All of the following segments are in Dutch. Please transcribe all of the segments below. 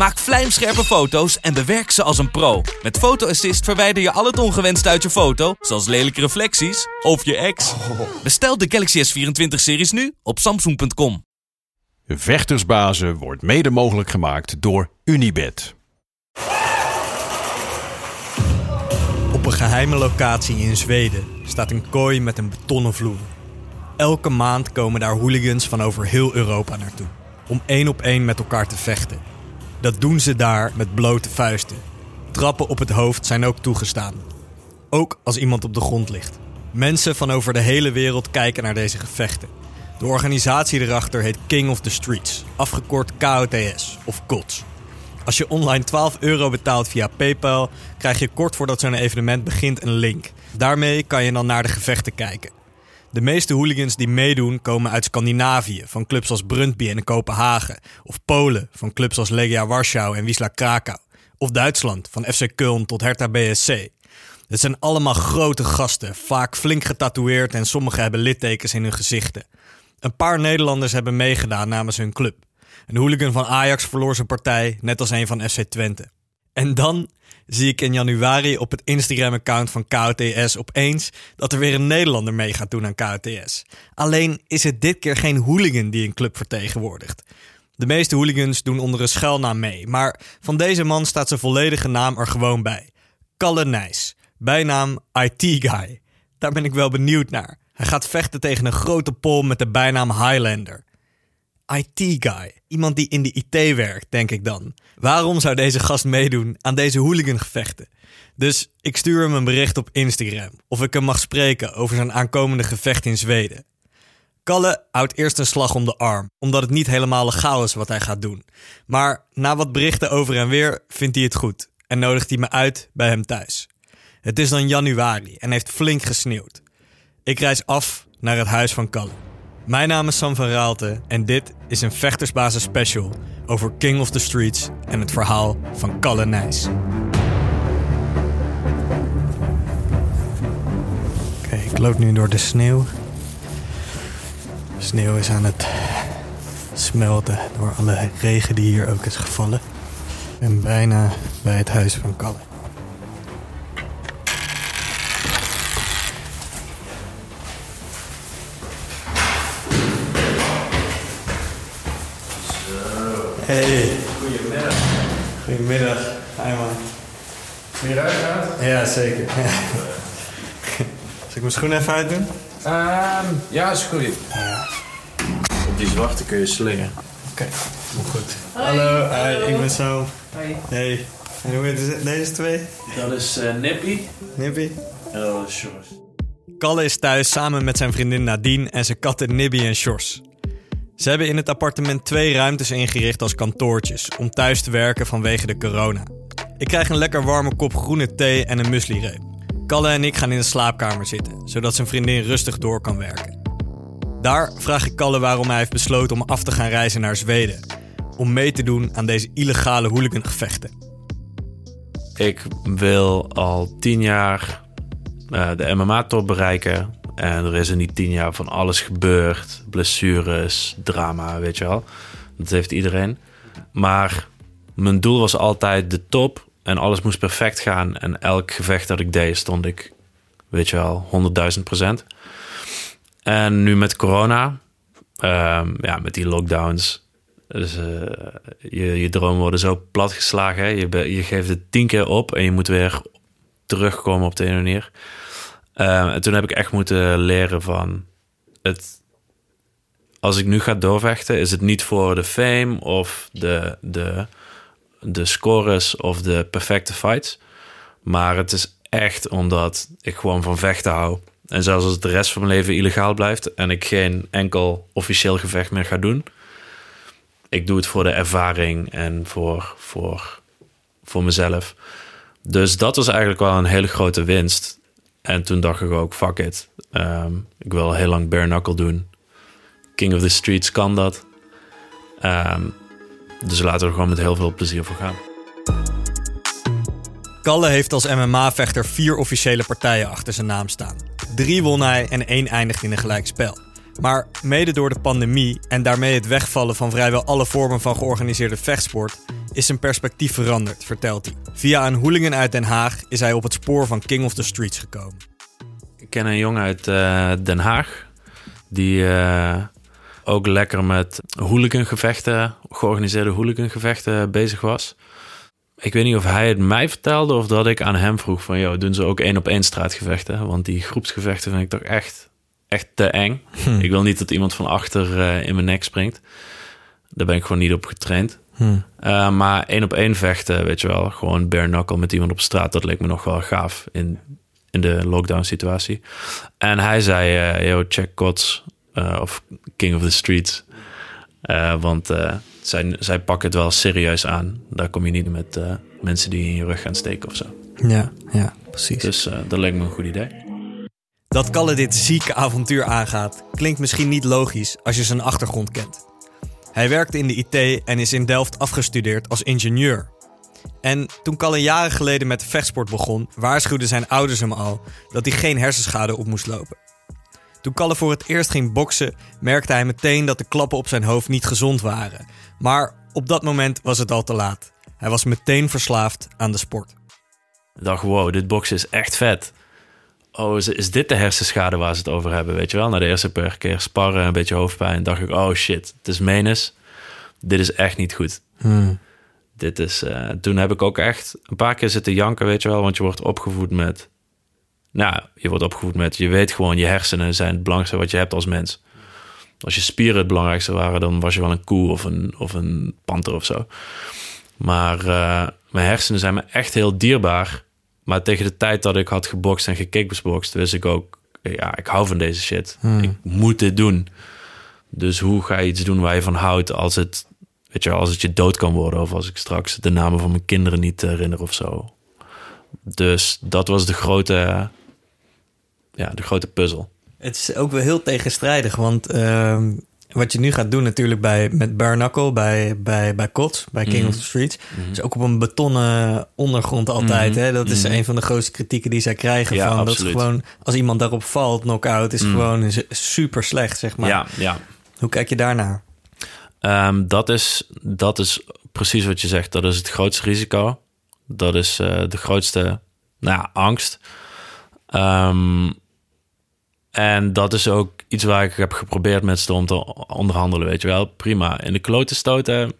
Maak vlijmscherpe foto's en bewerk ze als een pro. Met Photo Assist verwijder je al het ongewenst uit je foto, zoals lelijke reflecties of je ex. Bestel de Galaxy S24-series nu op samsung.com. Vechtersbazen wordt mede mogelijk gemaakt door Unibed. Op een geheime locatie in Zweden staat een kooi met een betonnen vloer. Elke maand komen daar hooligans van over heel Europa naartoe. Om één op één met elkaar te vechten. Dat doen ze daar met blote vuisten. Trappen op het hoofd zijn ook toegestaan. Ook als iemand op de grond ligt. Mensen van over de hele wereld kijken naar deze gevechten. De organisatie erachter heet King of the Streets, afgekort KOTS of KOTS. Als je online 12 euro betaalt via PayPal, krijg je kort voordat zo'n evenement begint een link. Daarmee kan je dan naar de gevechten kijken. De meeste hooligans die meedoen komen uit Scandinavië, van clubs als Brøndby en Kopenhagen. Of Polen, van clubs als Legia Warschau en Wisla Krakau. Of Duitsland, van FC Köln tot Hertha BSC. Het zijn allemaal grote gasten, vaak flink getatoeëerd en sommigen hebben littekens in hun gezichten. Een paar Nederlanders hebben meegedaan namens hun club. Een hooligan van Ajax verloor zijn partij, net als een van FC Twente. En dan zie ik in januari op het Instagram-account van KOTS opeens dat er weer een Nederlander mee gaat doen aan KOTS. Alleen is het dit keer geen hooligan die een club vertegenwoordigt. De meeste hooligans doen onder een schuilnaam mee, maar van deze man staat zijn volledige naam er gewoon bij. Kalle Nijs, bijnaam IT Guy. Daar ben ik wel benieuwd naar. Hij gaat vechten tegen een grote pol met de bijnaam Highlander. IT-guy. Iemand die in de IT werkt, denk ik dan. Waarom zou deze gast meedoen aan deze hooligangevechten? Dus ik stuur hem een bericht op Instagram of ik hem mag spreken over zijn aankomende gevecht in Zweden. Kalle houdt eerst een slag om de arm, omdat het niet helemaal legaal is wat hij gaat doen. Maar na wat berichten over en weer vindt hij het goed en nodigt hij me uit bij hem thuis. Het is dan januari en heeft flink gesneeuwd. Ik reis af naar het huis van Kalle. Mijn naam is Sam van Raalte en dit is een vechtersbasis special over King of the Streets en het verhaal van Kalle Nijs. Oké, ik loop nu door de sneeuw. De sneeuw is aan het smelten door alle regen die hier ook is gevallen. Ben bijna bij het huis van Kalle. Hey. Goedemiddag. Goedemiddag. Hi man. Weer uitgaat? Ja, zeker. Zal ik mijn schoenen even uitdoen? Ehm, ja, is goed. Op die zwarte kun je slingen. Oké, goed. Hallo, hi, ik ben Sam. Hoi. Hey. En hoe heet het- deze twee? Dat is eh, Nippy Nippy? en dat is Shores. Kalle is thuis samen met zijn vriendin Nadine en zijn katten Nibby en Sjors. Ze hebben in het appartement twee ruimtes ingericht als kantoortjes om thuis te werken vanwege de corona. Ik krijg een lekker warme kop groene thee en een muesli-reep. Kalle en ik gaan in de slaapkamer zitten, zodat zijn vriendin rustig door kan werken. Daar vraag ik Kalle waarom hij heeft besloten om af te gaan reizen naar Zweden. Om mee te doen aan deze illegale hooligangevechten. Ik wil al tien jaar eh, de MMA-top bereiken. En er is in die tien jaar van alles gebeurd. Blessures, drama, weet je wel. Dat heeft iedereen. Maar mijn doel was altijd de top. En alles moest perfect gaan. En elk gevecht dat ik deed, stond ik, weet je wel, 100.000 procent. En nu met corona, ehm, ja, met die lockdowns. Dus eh, je, je dromen worden zo platgeslagen. Je, je geeft het tien keer op en je moet weer terugkomen op de ene manier. Eh, en toen heb ik echt moeten leren van het. Als ik nu ga doorvechten, is het niet voor de fame of de, de, de scores of de perfecte fights. Maar het is echt omdat ik gewoon van vechten hou. En zelfs als het de rest van mijn leven illegaal blijft en ik geen enkel officieel gevecht meer ga doen, ik doe het voor de ervaring en voor, voor, voor mezelf. Dus dat was eigenlijk wel een hele grote winst. En toen dacht ik ook, fuck it. Ehm, ik wil heel lang bare knuckle doen. King of the Streets kan dat. Ehm, dus laten we er gewoon met heel veel plezier voor gaan. Kalle heeft als MMA-vechter vier officiële partijen achter zijn naam staan. Drie won hij en één eindigt in een gelijkspel. Maar mede door de pandemie en daarmee het wegvallen van vrijwel alle vormen van georganiseerde vechtsport is zijn perspectief veranderd, vertelt hij. Via een hooligan uit Den Haag is hij op het spoor van King of the Streets gekomen. Ik ken een jongen uit eh, Den Haag. Die eh, ook lekker met hooligangevechten, georganiseerde hooligangevechten bezig was. Ik weet niet of hij het mij vertelde of dat ik aan hem vroeg van... joh, doen ze ook één op één straatgevechten? Want die groepsgevechten vind ik toch echt, echt te eng. Ik wil niet dat iemand van achter eh, in mijn nek springt. Daar ben ik gewoon niet op getraind. Uh, maar één op één vechten, weet je wel. Gewoon bare knuckle met iemand op straat. Dat leek me nog wel gaaf in, in de lockdown situatie. En hij zei, uh, yo, check Kots uh, of King of the Streets. want zij, zij pakken het wel serieus aan. Daar kom je niet met mensen die in je rug gaan steken of zo. Ja, ja, precies. Dus dat leek me een goed idee. Dat Kalle dit zieke avontuur aangaat, klinkt misschien niet logisch als je zijn achtergrond kent. Hij werkte in de IT en is in Delft afgestudeerd als ingenieur. En toen Kalle jaren geleden met de vechtsport begon, waarschuwden zijn ouders hem al dat hij geen hersenschade op moest lopen. Toen Kalle voor het eerst ging boksen, merkte hij meteen dat de klappen op zijn hoofd niet gezond waren. Maar op dat moment was het al te laat. Hij was meteen verslaafd aan de sport. Ik dacht, wow, dit boksen is echt vet. Oh, is, is dit de hersenschade waar ze het over hebben? Weet je wel, na de eerste per keer sparren, een beetje hoofdpijn, dacht ik, oh shit, het is menens. Dit is echt niet goed. Hmm. Dit is, uh, toen heb ik ook echt een paar keer zitten janken, weet je wel, want je wordt opgevoed met, nou, je wordt opgevoed met, je weet gewoon, je hersenen zijn het belangrijkste wat je hebt als mens. Als je spieren het belangrijkste waren, dan was je wel een koe of een, of een panter of zo. Maar uh, mijn hersenen zijn me echt heel dierbaar. Maar tegen de tijd dat ik had gebokst en gekickboxd, wist ik ook, ja, ik hou van deze shit. Hmm. Ik moet dit doen. Dus hoe ga je iets doen waar je van houdt als het, weet je, als het je dood kan worden of als ik straks de namen van mijn kinderen niet herinner of zo. Dus dat was de grote, ja, de grote puzzel. Het is ook wel heel tegenstrijdig, want uh, wat je nu gaat doen natuurlijk bij, met Bare Knuckle, bij, bij, bij Kots, bij King Mhm. of the Streets. Mhm. is ook op een betonnen ondergrond altijd. Mhm. Hè? Dat is een van de grootste kritieken die zij krijgen. Ja, van, dat is gewoon, als iemand daarop valt, knock-out, is gewoon super slecht, zeg maar. Ja, ja. Hoe kijk je daarnaar? Ehm, dat, is, dat is precies wat je zegt. Dat is het grootste risico. Dat is eh, de grootste nou ja, angst. Ehm, en dat is ook iets waar ik heb geprobeerd met ze om te onderhandelen. Weet je wel, prima. In de kloten stoten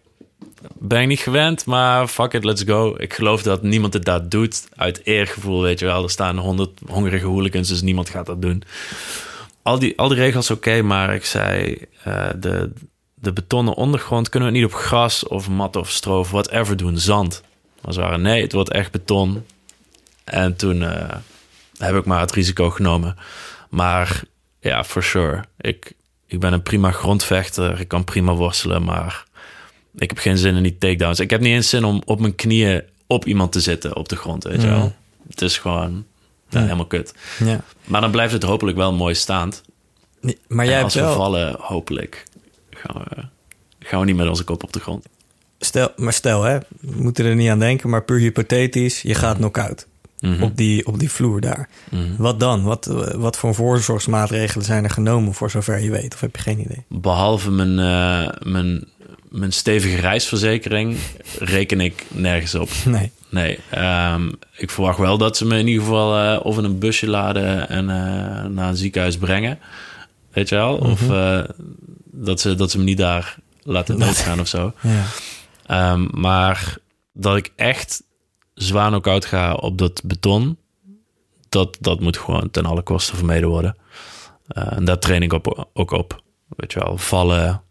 ben ik niet gewend, maar fuck it, let's go. Ik geloof dat niemand het daar doet uit eergevoel. Weet je wel, er staan honderd hongerige hooligans, dus niemand gaat dat doen. Al die, al die regels oké, maar ik zei, eh, de, de betonnen ondergrond kunnen we niet op gras of mat of stro of whatever doen, zand. Maar ze waren nee, het wordt echt beton. En toen eh, heb ik maar het risico genomen. Maar ja, for sure. Ik, ik ben een prima grondvechter. Ik kan prima worstelen, maar ik heb geen zin in die takedowns. Ik heb niet eens zin om op mijn knieën op iemand te zitten op de grond, weet je Mm. wel. Het is gewoon ja, Mm. helemaal kut. Ja. Maar dan blijft het hopelijk wel mooi staand. Nee, Maar jij en hebt als we vallen, hopelijk gaan we, gaan we niet met onze kop op de grond. Stel, maar stel, hè, we moeten er niet aan denken, maar puur hypothetisch, je gaat knock-out Mhm. op, die, op die vloer daar. Mhm. Wat dan? Wat, wat voor voorzorgsmaatregelen zijn er genomen voor zover je weet? Of heb je geen idee? Behalve mijn, eh, mijn, mijn stevige reisverzekering reken ik nergens op. Nee. Nee, ehm, ik verwacht wel dat ze me in ieder geval eh, of in een busje laden en eh, naar een ziekenhuis brengen. Weet je wel? Of Mhm. dat, ze, dat ze me niet daar laten doodgaan of zo. Ja. Ehm, maar dat ik echt zwaar knock-out ga op dat beton, dat, dat moet gewoon ten alle kosten vermeden worden. Eh, en daar train ik op, ook op. Weet je wel, vallen,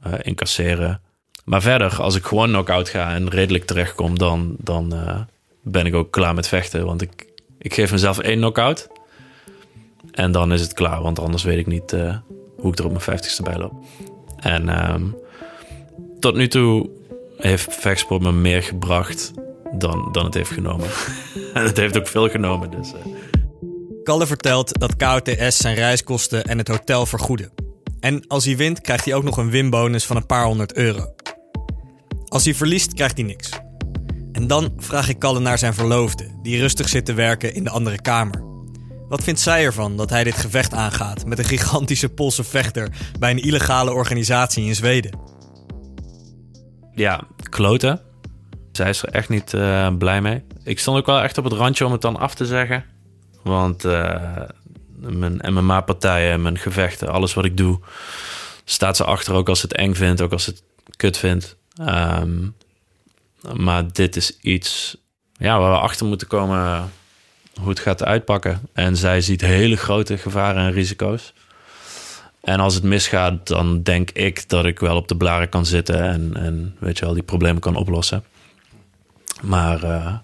eh, incasseren. Maar verder, als ik gewoon knock-out ga en redelijk terechtkom, dan, dan eh, ben ik ook klaar met vechten. Want ik, ik geef mezelf één knock-out. En dan is het klaar, want anders weet ik niet hoe ik er op mijn vijftigste bij loop. En ehm, tot nu toe heeft vechtsport me meer gebracht dan, dan het heeft genomen. en het heeft ook veel genomen, dus... eh, Kalle vertelt dat KOTS zijn reiskosten en het hotel vergoeden. En als hij wint, krijgt hij ook nog een winbonus van een paar honderd euro. Als hij verliest, krijgt hij niks. En dan vraag ik Kalle naar zijn verloofde, die rustig zit te werken in de andere kamer. Wat vindt zij ervan dat hij dit gevecht aangaat met een gigantische Poolse vechter bij een illegale organisatie in Zweden? Ja, kloten. Zij is er echt niet uh, blij mee. Ik stond ook wel echt op het randje om het dan af te zeggen. Want uh, mijn MMA-partijen, mijn gevechten, alles wat ik doe, staat ze achter ook als ze het eng vindt, ook als het kut vindt. Um, maar dit is iets ja, waar we achter moeten komen hoe het gaat uitpakken. En zij ziet hele grote gevaren en risico's. En als het misgaat, dan denk ik dat ik wel op de blaren kan zitten en, en weet je wel, die problemen kan oplossen. Maar uh,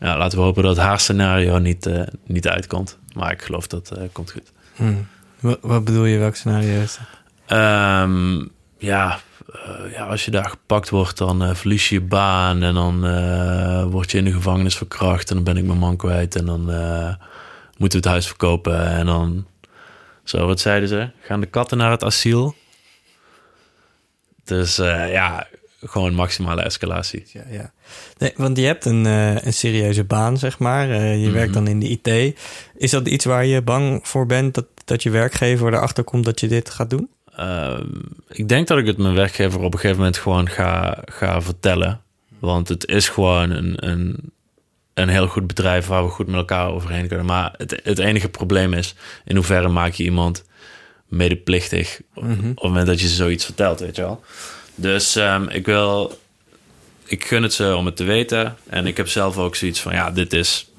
ja, laten we hopen dat haar scenario niet, uh, niet uitkomt. Maar ik geloof dat uh, komt goed. Hmm. Wat, wat, bedoel je, welk scenario is? Um, ja, ja, als je daar gepakt wordt, dan verlies je je baan en dan word je in de gevangenis verkracht en dan ben ik mijn man kwijt en dan moeten we het huis verkopen en dan zo, wat zeiden ze? Gaan de katten naar het asiel? Dus uh, ja, gewoon maximale escalatie. Ja, ja. Nee, want je hebt een, uh, een serieuze baan, zeg maar. Uh, je mm werkt dan in de IT. Is dat iets waar je bang voor bent dat, dat je werkgever erachter komt dat je dit gaat doen? Ehm, ik denk dat ik het mijn werkgever op een gegeven moment gewoon ga, ga vertellen. Want het is gewoon een, een, een heel goed bedrijf waar we goed met elkaar overheen kunnen. Maar het, het enige probleem is, in hoeverre maak je iemand medeplichtig mm op het moment dat je zoiets vertelt, weet je wel. Dus um, ik wil, ik gun het ze om het te weten. En ik heb zelf ook zoiets van, ja, dit is,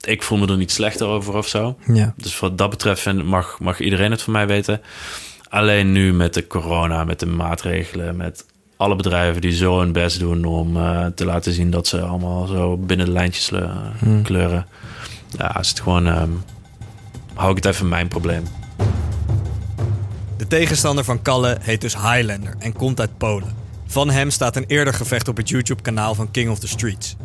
ik voel me er niet slechter over of zo. Ja. Dus wat dat betreft mag, mag iedereen het van mij weten. Alleen nu met de corona, met de maatregelen, met alle bedrijven die zo hun best doen om uh, te laten zien dat ze allemaal zo binnen de lijntjes uh, hmm. kleuren. Ja, is het gewoon. Um, hou ik het even mijn probleem. De tegenstander van Kalle heet dus Highlander en komt uit Polen. Van hem staat een eerder gevecht op het YouTube-kanaal van King of the Streets.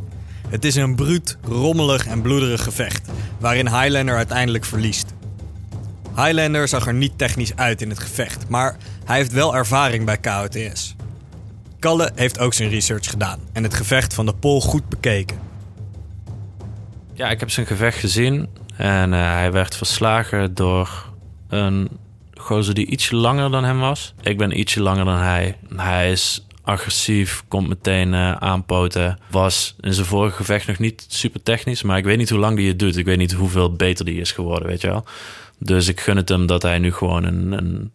Het is een bruut, rommelig en bloederig gevecht, waarin Highlander uiteindelijk verliest. Highlander zag er niet technisch uit in het gevecht, maar hij heeft wel ervaring bij KOTS. Kalle heeft ook zijn research gedaan en het gevecht van de Pol goed bekeken. Ja, ik heb zijn gevecht gezien en uh, hij werd verslagen door een gozer die ietsje langer dan hem was. Ik ben ietsje langer dan hij. Hij is agressief, komt meteen uh, aanpoten. Was in zijn vorige gevecht nog niet super technisch, maar ik weet niet hoe lang die het doet. Ik weet niet hoeveel beter die is geworden, weet je wel. Dus ik gun het hem dat hij nu gewoon een, een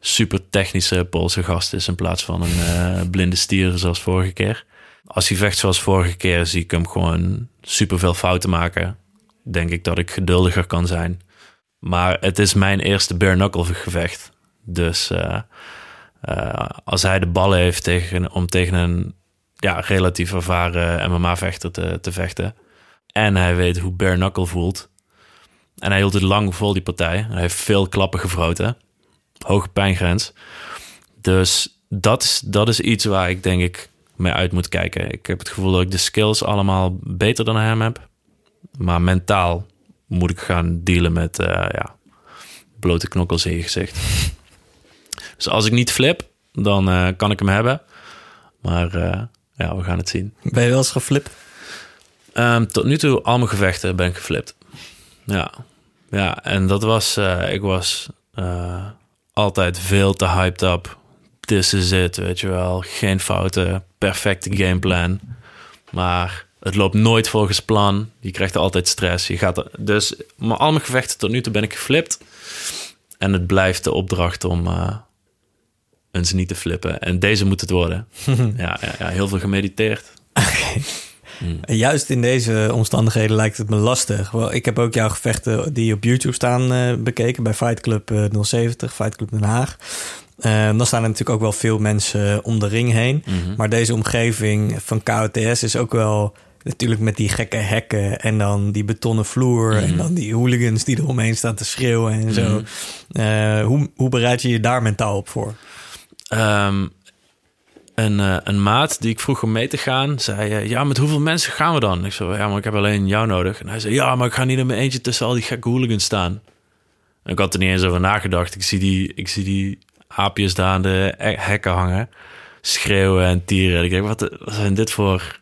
super technische Poolse gast is in plaats van een uh, blinde stier zoals vorige keer. Als hij vecht zoals vorige keer, zie ik hem gewoon super veel fouten maken. Denk ik dat ik geduldiger kan zijn. Maar het is mijn eerste bare knuckle gevecht. Dus uh, uh, als hij de ballen heeft tegen, om tegen een ja, relatief ervaren MMA-vechter te, te vechten. En hij weet hoe bare knuckle voelt. En hij hield het lang vol, die partij. Hij heeft veel klappen gevroten hoge pijngrens. Dus dat dat is iets waar ik denk ik mee uit moet kijken. Ik heb het gevoel dat ik de skills allemaal beter dan hem heb. Maar mentaal moet ik gaan dealen met uh, ja, blote knokkels in je gezicht. Dus als ik niet flip, dan uh, kan ik hem hebben. Maar uh, ja, we gaan het zien. Ben je wel eens geflipt? Um, tot nu toe, al mijn gevechten ben ik geflipt. Ja, ja en dat was, ik was altijd veel te hyped up. This is it, weet je wel. Geen fouten, perfecte gameplan. Maar het loopt nooit volgens plan. Je krijgt altijd stress. Je gaat er, dus maar al mijn gevechten tot nu toe ben ik geflipt. En het blijft de opdracht om uh, eens niet te flippen. En deze moet het worden. ja, ja, ja, heel veel gemediteerd. Juist in deze omstandigheden lijkt het me lastig. Ik heb ook jouw gevechten die op YouTube staan uh, bekeken bij Fight Club uh, 070, Fight Club Den Haag. Uh, dan staan er natuurlijk ook wel veel mensen om de ring heen. Mm -hmm. Maar deze omgeving van KOTS is ook wel natuurlijk met die gekke hekken en dan die betonnen vloer mm en dan die hooligans die eromheen staan te schreeuwen en zo. Mm -hmm. hoe, hoe bereid je je daar mentaal op voor? Um, een, uh, een maat die ik vroeg om mee te gaan, zei: uh, Ja, met hoeveel mensen gaan we dan? Ik zei: Ja, maar ik heb alleen jou nodig. En hij zei: Ja, maar ik ga niet in mijn eentje tussen al die gekke hooligans staan. En ik had er niet eens over nagedacht. Ik zie die, ik zie die aapjes daar aan de hekken hangen. Schreeuwen en tieren. Ik denk, wat, wat zijn dit voor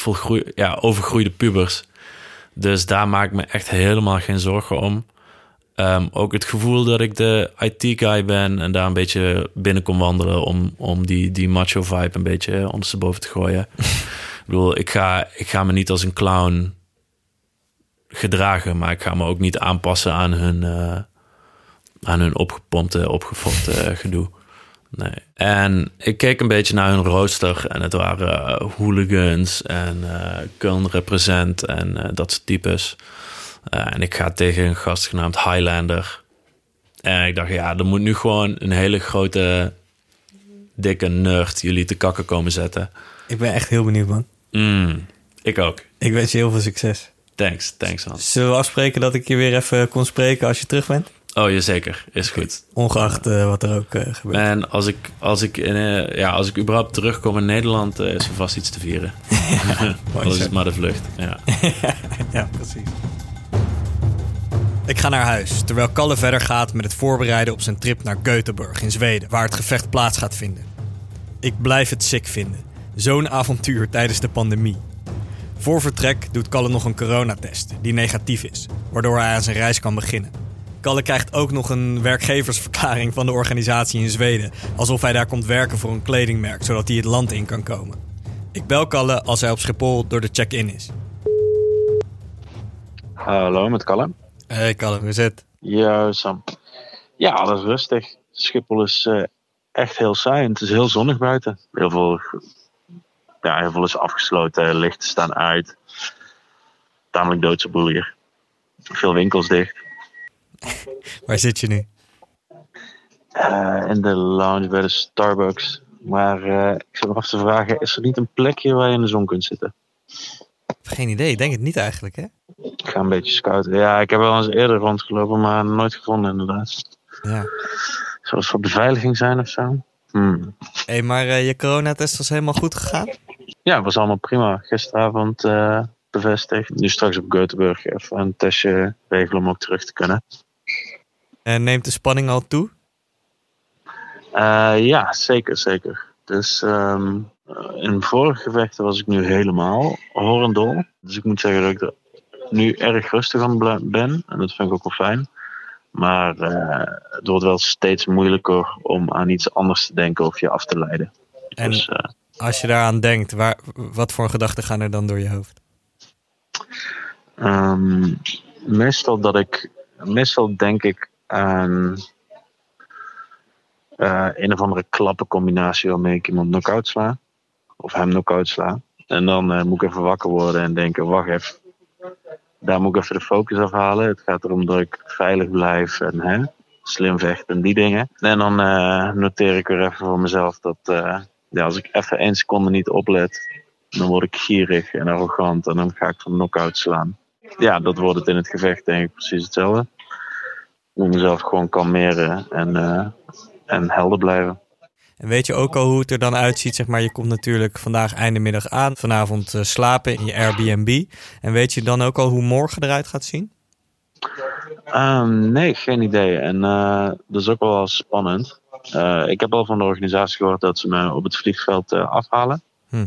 volgroei, ja, overgroeide pubers? Dus daar maak ik me echt helemaal geen zorgen om. Ehm, ook het gevoel dat ik de IT-guy ben en daar een beetje binnen kom wandelen om, om die, die macho vibe een beetje ondersteboven te gooien. ik bedoel, ik ga, ik ga me niet als een clown gedragen, maar ik ga me ook niet aanpassen aan hun, eh, aan hun opgepompte, opgefokte gedoe. Nee. En ik keek een beetje naar hun rooster en het waren eh, hooligans en uh, Köln represent en uh, dat soort types. En ik ga tegen een gast genaamd Highlander. En ik dacht, ja, er moet nu gewoon een hele grote, dikke nerd jullie te kakken komen zetten. Ik ben echt heel benieuwd, man. Mm, ik ook. Ik wens je heel veel succes. Thanks, thanks Hans. Zullen we afspreken dat ik je weer even kon spreken als je terug bent? Oh, ja, zeker. Is goed. Ongeacht uh, wat er ook uh, gebeurt. En als ik, als, ik in, uh, ja, als ik überhaupt terugkom in Nederland, is er vast iets te vieren. ja, Al is het maar de vlucht. Ja, ja precies. Ik ga naar huis, terwijl Kalle verder gaat met het voorbereiden op zijn trip naar Göteborg in Zweden, waar het gevecht plaats gaat vinden. Ik blijf het sick vinden. Zo'n avontuur tijdens de pandemie. Voor vertrek doet Kalle nog een coronatest, die negatief is, waardoor hij aan zijn reis kan beginnen. Kalle krijgt ook nog een werkgeversverklaring van de organisatie in Zweden, alsof hij daar komt werken voor een kledingmerk, zodat hij het land in kan komen. Ik bel Kalle als hij op Schiphol door de check-in is. Hallo, met Kalle. Hey Kalle, hoe is het? Ja, Sam. Ja, alles rustig. Schiphol is uh, echt heel saai en het is heel zonnig buiten. Heel veel, ja, heel veel is afgesloten, lichten staan uit. Tamelijk doodse boel hier. Veel winkels dicht. Waar zit je nu? Uh, in de lounge bij de Starbucks. Maar uh, ik zit nog af te vragen, is er niet een plekje waar je in de zon kunt zitten? Geen idee, ik denk het niet eigenlijk, hè? Ik ga een beetje scouten. Ja, ik heb wel eens eerder rondgelopen, maar nooit gevonden inderdaad. Ja. Zou het voor beveiliging zijn of zo? Hmm. hey, maar uh, je coronatest was helemaal goed gegaan? Ja, het was allemaal prima. Gisteravond bevestigd. Nu straks op Göteborg even een testje regelen om ook terug te kunnen. En neemt de spanning al toe? Uh, ja, zeker, zeker. Dus um, in vorige gevechten was ik nu helemaal horendol. Dus ik moet zeggen dat ik er nu erg rustig aan ben. En dat vind ik ook wel fijn. Maar uh, het wordt wel steeds moeilijker om aan iets anders te denken of je af te leiden. En dus, uh, als je daaraan denkt, waar, wat voor gedachten gaan er dan door je hoofd? Um, meestal dat ik, meestal denk ik aan uh, een of andere klappencombinatie waarmee ik iemand knock-out sla. Of hem knock-out sla. En dan uh, moet ik even wakker worden en denken, wacht even. Daar moet ik even de focus afhalen. Het gaat erom dat ik veilig blijf en hè, slim vecht en die dingen. En dan uh, noteer ik weer even voor mezelf dat ja, als ik even één seconde niet oplet, dan word ik gierig en arrogant en dan ga ik van knock-out slaan. Ja, dat wordt het in het gevecht denk ik precies hetzelfde. Ik mezelf gewoon kalmeren en, uh, en helder blijven. En weet je ook al hoe het er dan uitziet? Zeg maar, je komt natuurlijk vandaag einde middag aan, vanavond uh, slapen in je Airbnb. En weet je dan ook al hoe morgen eruit gaat zien? Um, nee, geen idee. En uh, dat is ook wel spannend. Uh, ik heb al van de organisatie gehoord dat ze me op het vliegveld uh, afhalen. Hm.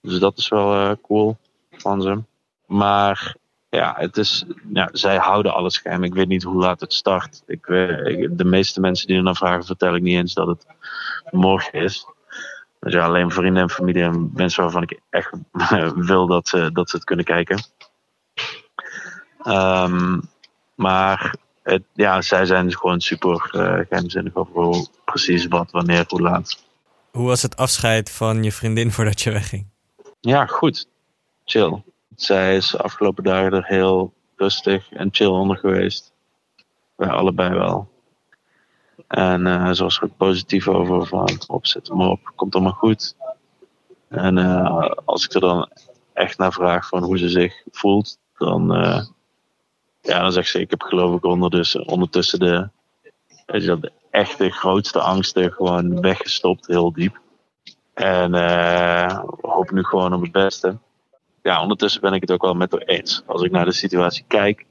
Dus dat is wel cool van ze. Maar ja, het is, ja, zij houden alles geheim. Ik weet niet hoe laat het start. Ik, ik, de meeste mensen die er naar vragen, vertel ik niet eens dat het morgen is. Dus ja, alleen vrienden en familie en mensen waarvan ik echt wil dat ze, dat ze het kunnen kijken. Um, maar het, ja, zij zijn dus gewoon super uh, geheimzinnig over hoe, precies wat, wanneer, hoe laat. Hoe was het afscheid van je vriendin voordat je wegging? Ja, goed. Chill. Zij is de afgelopen dagen er heel rustig en chill onder geweest. Wij allebei wel. En uh, ze was er ook positief over van opzet hem op, komt allemaal goed. En uh, als ik er dan echt naar vraag van hoe ze zich voelt, dan, uh, ja, dan zegt ze: Ik heb geloof ik ondertussen, ondertussen de, weet je, de echte grootste angsten gewoon weggestopt, heel diep. En hoop nu gewoon op het beste ja, ondertussen ben ik het ook wel met haar eens. Als ik naar de situatie kijk,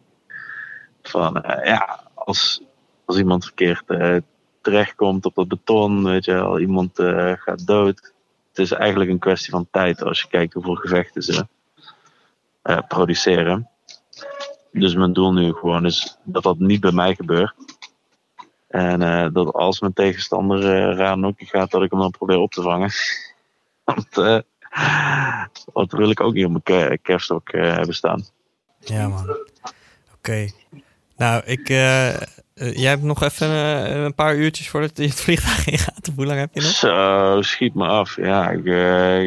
van uh, ja, als, als iemand verkeerd uh, terechtkomt op dat beton, weet je wel, iemand uh, gaat dood. Het is eigenlijk een kwestie van tijd als je kijkt hoeveel gevechten ze produceren. Dus mijn doel nu gewoon is dat dat niet bij mij gebeurt. En dat als mijn tegenstander raar nokkie gaat, dat ik hem dan probeer op te vangen. Want wat wil ik ook niet op mijn kerststok hebben staan. Ja man. Oké. Okay. Nou, ik, jij hebt nog even een paar uurtjes voordat je het vliegtuig ingaat. Hoe lang heb je nog? Zo, schiet me af. Ja, ik,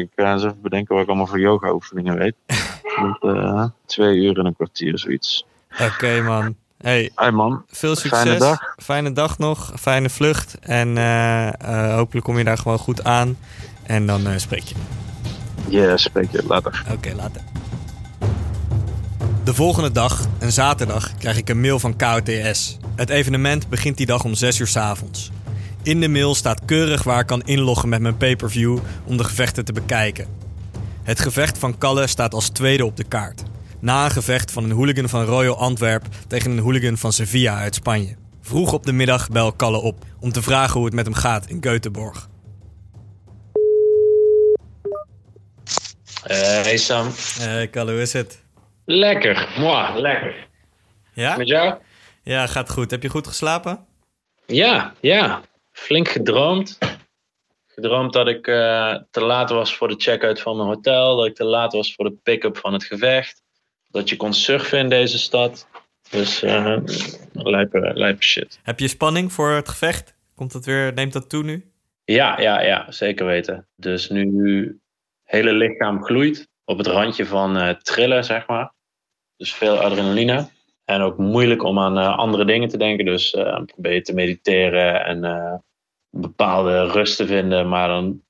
ik ga eens even bedenken wat ik allemaal voor yoga oefeningen weet. Met, twee uur en een kwartier, zoiets. Oké okay, man. Hey, Hi man. Veel succes. Fijne dag. Fijne dag nog. Fijne vlucht. En hopelijk kom je daar gewoon goed aan. En dan spreek je. Ja, spreek je later. Oké, later. De volgende dag, een zaterdag, krijg ik een mail van KOTS. Het evenement begint die dag om 6 uur s avonds. In de mail staat keurig waar ik kan inloggen met mijn pay-per-view om de gevechten te bekijken. Het gevecht van Kalle staat als tweede op de kaart na een gevecht van een hooligan van Royal Antwerp tegen een hooligan van Sevilla uit Spanje. Vroeg op de middag bel Kalle op om te vragen hoe het met hem gaat in Göteborg. Uh, hey Sam. Hey Kalle, hoe is het? Lekker, moi, lekker. Ja? Met jou? Ja, gaat goed. Heb je goed geslapen? Ja, ja. Flink gedroomd. Gedroomd dat ik uh, te laat was voor de check-out van mijn hotel. Dat ik te laat was voor de pick-up van het gevecht dat je kon surfen in deze stad. Dus uh, lijpe, lijpe shit. Heb je spanning voor het gevecht? Komt dat weer, neemt dat toe nu? Ja, ja, ja, zeker weten. Dus nu hele lichaam gloeit op het randje van uh, trillen, zeg maar. Dus veel adrenaline. En ook moeilijk om aan uh, andere dingen te denken. Dus uh, probeer je te mediteren en bepaalde rust te vinden. Maar dan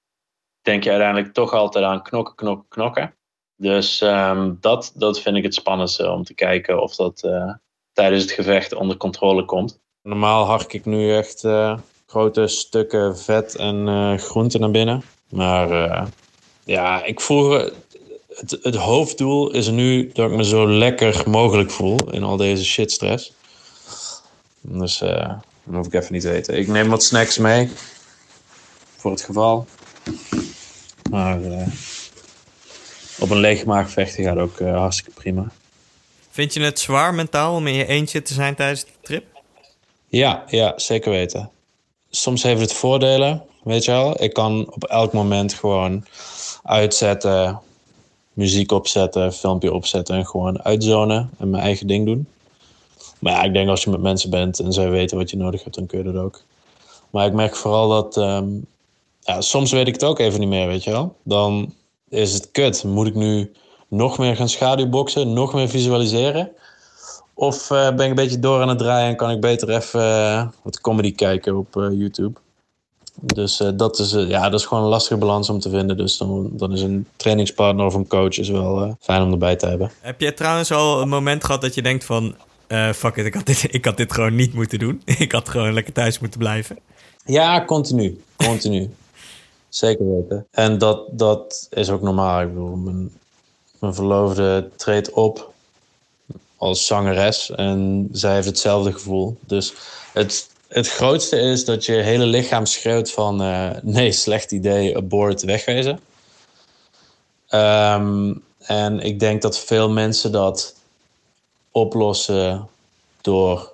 denk je uiteindelijk toch altijd aan knokken, knokken, knokken. Dus um, dat, dat vind ik het spannendste om te kijken of dat tijdens het gevecht onder controle komt. Normaal hark ik nu echt grote stukken vet en uh, groente naar binnen. Maar ja, ik voel. Het, het hoofddoel is nu dat ik me zo lekker mogelijk voel in al deze shitstress. Dus dat hoef ik even niet te weten. Ik neem wat snacks mee. Voor het geval. Maar op een lege maag vechten gaat ook uh, hartstikke prima. Vind je het zwaar mentaal om in je eentje te zijn tijdens de trip? Ja, ja, zeker weten. Soms heeft het voordelen, weet je wel. Ik kan op elk moment gewoon uitzetten, muziek opzetten, filmpje opzetten en gewoon uitzonen en mijn eigen ding doen. Maar ja, ik denk als je met mensen bent en zij weten wat je nodig hebt, dan kun je dat ook. Maar ik merk vooral dat um, ja, soms weet ik het ook even niet meer, weet je wel. Dan is het kut. Moet ik nu nog meer gaan schaduwboksen, nog meer visualiseren? Of uh, ben ik een beetje door aan het draaien en kan ik beter even uh, wat comedy kijken op uh, YouTube? Dus dat, is, ja, dat is gewoon een lastige balans om te vinden. Dus dan, dan is een trainingspartner of een coach is wel fijn om erbij te hebben. Heb je trouwens al een moment gehad dat je denkt van... fuck it, ik had, dit, ik had dit gewoon niet moeten doen. ik had gewoon lekker thuis moeten blijven. Ja, continu. Continu. Zeker weten. En dat, dat is ook normaal. Ik bedoel, mijn, mijn verloofde treedt op als zangeres en zij heeft hetzelfde gevoel. Dus het, het grootste is dat je hele lichaam schreeuwt van uh, nee, slecht idee, abort, wegwezen. Um, en ik denk dat veel mensen dat oplossen door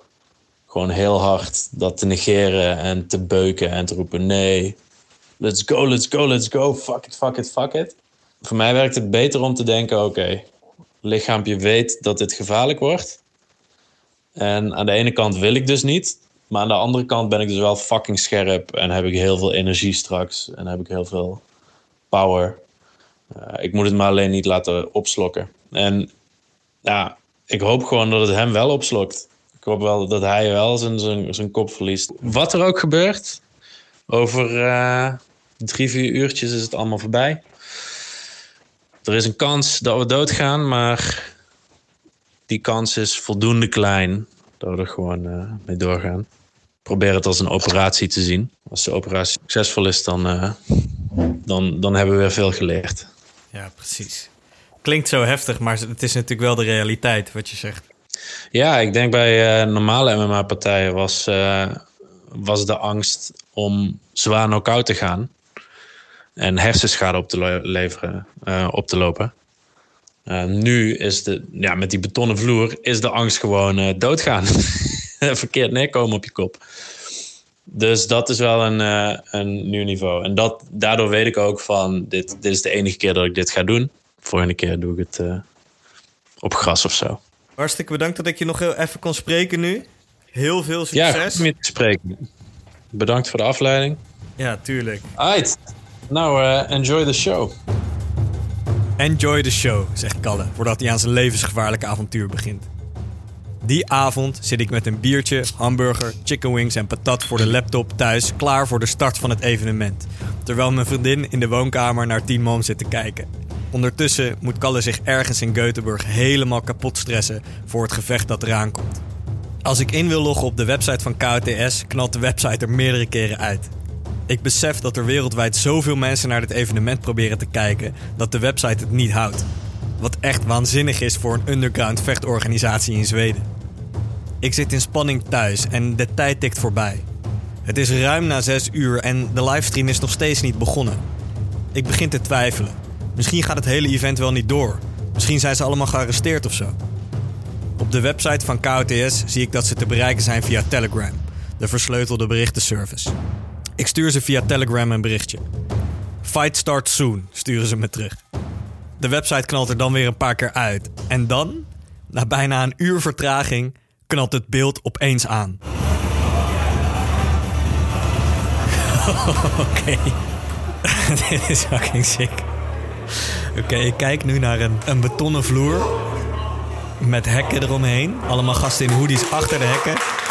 gewoon heel hard dat te negeren en te beuken en te roepen nee, let's go, let's go, let's go, fuck it, fuck it, fuck it. Voor mij werkt het beter om te denken, oké, lichaampje weet dat dit gevaarlijk wordt. En aan de ene kant wil ik dus niet, maar aan de andere kant ben ik dus wel fucking scherp en heb ik heel veel energie straks en heb ik heel veel power. Uh, ik moet het maar alleen niet laten opslokken. En ja, ik hoop gewoon dat het hem wel opslokt. Ik hoop wel dat hij wel zijn, zijn, zijn kop verliest. Wat er ook gebeurt, over uh, drie, vier uurtjes is het allemaal voorbij. Er is een kans dat we doodgaan, maar die kans is voldoende klein dat we er gewoon uh, mee doorgaan. Probeer het als een operatie te zien. Als de operatie succesvol is, dan, uh, dan, dan hebben we weer veel geleerd. Ja, precies. Klinkt zo heftig, maar het is natuurlijk wel de realiteit wat je zegt. Ja, ik denk bij uh, normale MMA-partijen was, uh, was de angst om zwaar knock-out te gaan en hersenschade op te leveren, op te lopen. nu is de, ja, met die betonnen vloer, is de angst gewoon doodgaan. Verkeerd neerkomen op je kop. Dus dat is wel een, een nieuw niveau. En dat, daardoor weet ik ook van, dit, dit is de enige keer dat ik dit ga doen. Volgende keer doe ik het op gras of zo. Hartstikke bedankt dat ik je nog heel even kon spreken nu. Heel veel succes. Ja, te spreken. Bedankt voor de afleiding. Ja, tuurlijk. Alright. Nou, uh, enjoy the show. Enjoy the show, zegt Kalle, voordat hij aan zijn levensgevaarlijke avontuur begint. Die avond zit ik met een biertje, hamburger, chicken wings en patat voor de laptop thuis klaar voor de start van het evenement. Terwijl mijn vriendin in de woonkamer naar Team Mom zit te kijken. Ondertussen moet Kalle zich ergens in Göteborg helemaal kapot stressen voor het gevecht dat eraan komt. Als ik in wil loggen op de website van KTS, knalt de website er meerdere keren uit. Ik besef dat er wereldwijd zoveel mensen naar dit evenement proberen te kijken dat de website het niet houdt. Wat echt waanzinnig is voor een underground vechtorganisatie in Zweden. Ik zit in spanning thuis en de tijd tikt voorbij. Het is ruim na 6 uur en de livestream is nog steeds niet begonnen. Ik begin te twijfelen. Misschien gaat het hele event wel niet door. Misschien zijn ze allemaal gearresteerd of zo. Op de website van KOTS zie ik dat ze te bereiken zijn via Telegram, de versleutelde berichtenservice. Ik stuur ze via Telegram een berichtje. Fight starts soon, sturen ze me terug. De website knalt er dan weer een paar keer uit. En dan, na bijna een uur vertraging, knalt het beeld opeens aan. Oké. Dit is fucking sick. Oké, ik kijk nu naar een, een betonnen vloer. Met hekken eromheen. Allemaal gasten in hoodies achter de hekken.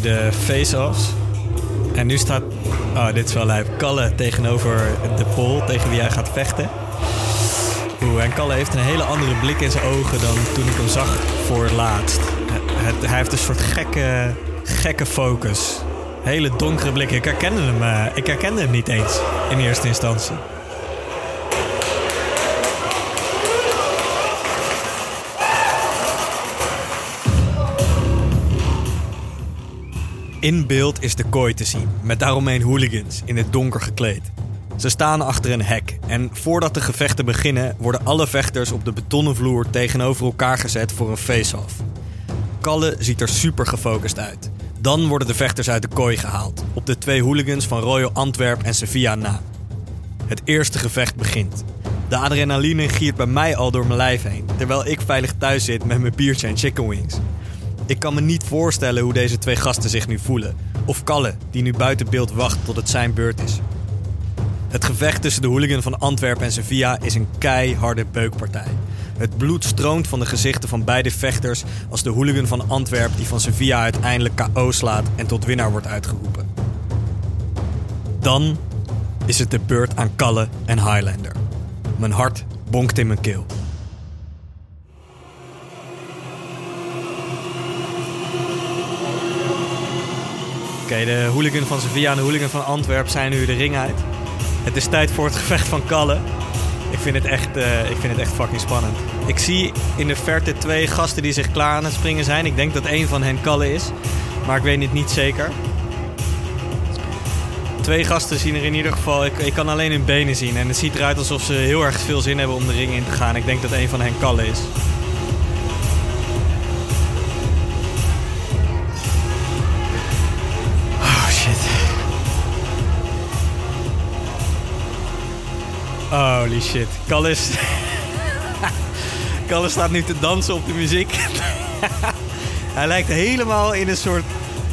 De face-offs. En nu staat... Oh, dit is wel lijp. Kalle tegenover de pol tegen wie hij gaat vechten. Oeh, en Kalle heeft een hele andere blik in zijn ogen dan toen ik hem zag voor het laatst hij heeft een soort gekke, gekke focus. Hele donkere blik. Ik herkende hem, uh, ik herkende hem niet eens in eerste instantie. In beeld is de kooi te zien, met daaromheen hooligans in het donker gekleed. Ze staan achter een hek en voordat de gevechten beginnen worden alle vechters op de betonnen vloer tegenover elkaar gezet voor een face-off. Kalle ziet er super gefocust uit. Dan worden de vechters uit de kooi gehaald, op de twee hooligans van Royal Antwerp en Sevilla na. Het eerste gevecht begint. De adrenaline giert bij mij al door mijn lijf heen, terwijl ik veilig thuis zit met mijn biertje en chicken wings. Ik kan me niet voorstellen hoe deze twee gasten zich nu voelen, of Kalle, die nu buiten beeld wacht tot het zijn beurt is. Het gevecht tussen de hooligan van Antwerpen en Sevilla is een keiharde beukpartij. Het bloed stroomt van de gezichten van beide vechters als de hooligan van Antwerp die van Sevilla uiteindelijk KO slaat en tot winnaar wordt uitgeroepen. Dan is het de beurt aan Kalle en Highlander. Mijn hart bonkt in mijn keel. Oké, de hooligan van Sevilla en de hooligan van Antwerp zijn nu de ring uit. Het is tijd voor het gevecht van Kalle. Ik vind, het echt, uh, ik vind het echt fucking spannend. Ik zie in de verte twee gasten die zich klaar aan het springen zijn. Ik denk dat een van hen Kalle is. Maar ik weet het niet zeker. Twee gasten zien er in ieder geval... Ik, ik kan alleen hun benen zien. En het ziet eruit alsof ze heel erg veel zin hebben om de ring in te gaan. Ik denk dat een van hen Kalle is. Holy shit. Kalle Kalle staat nu te dansen op de muziek. Hij lijkt helemaal in een soort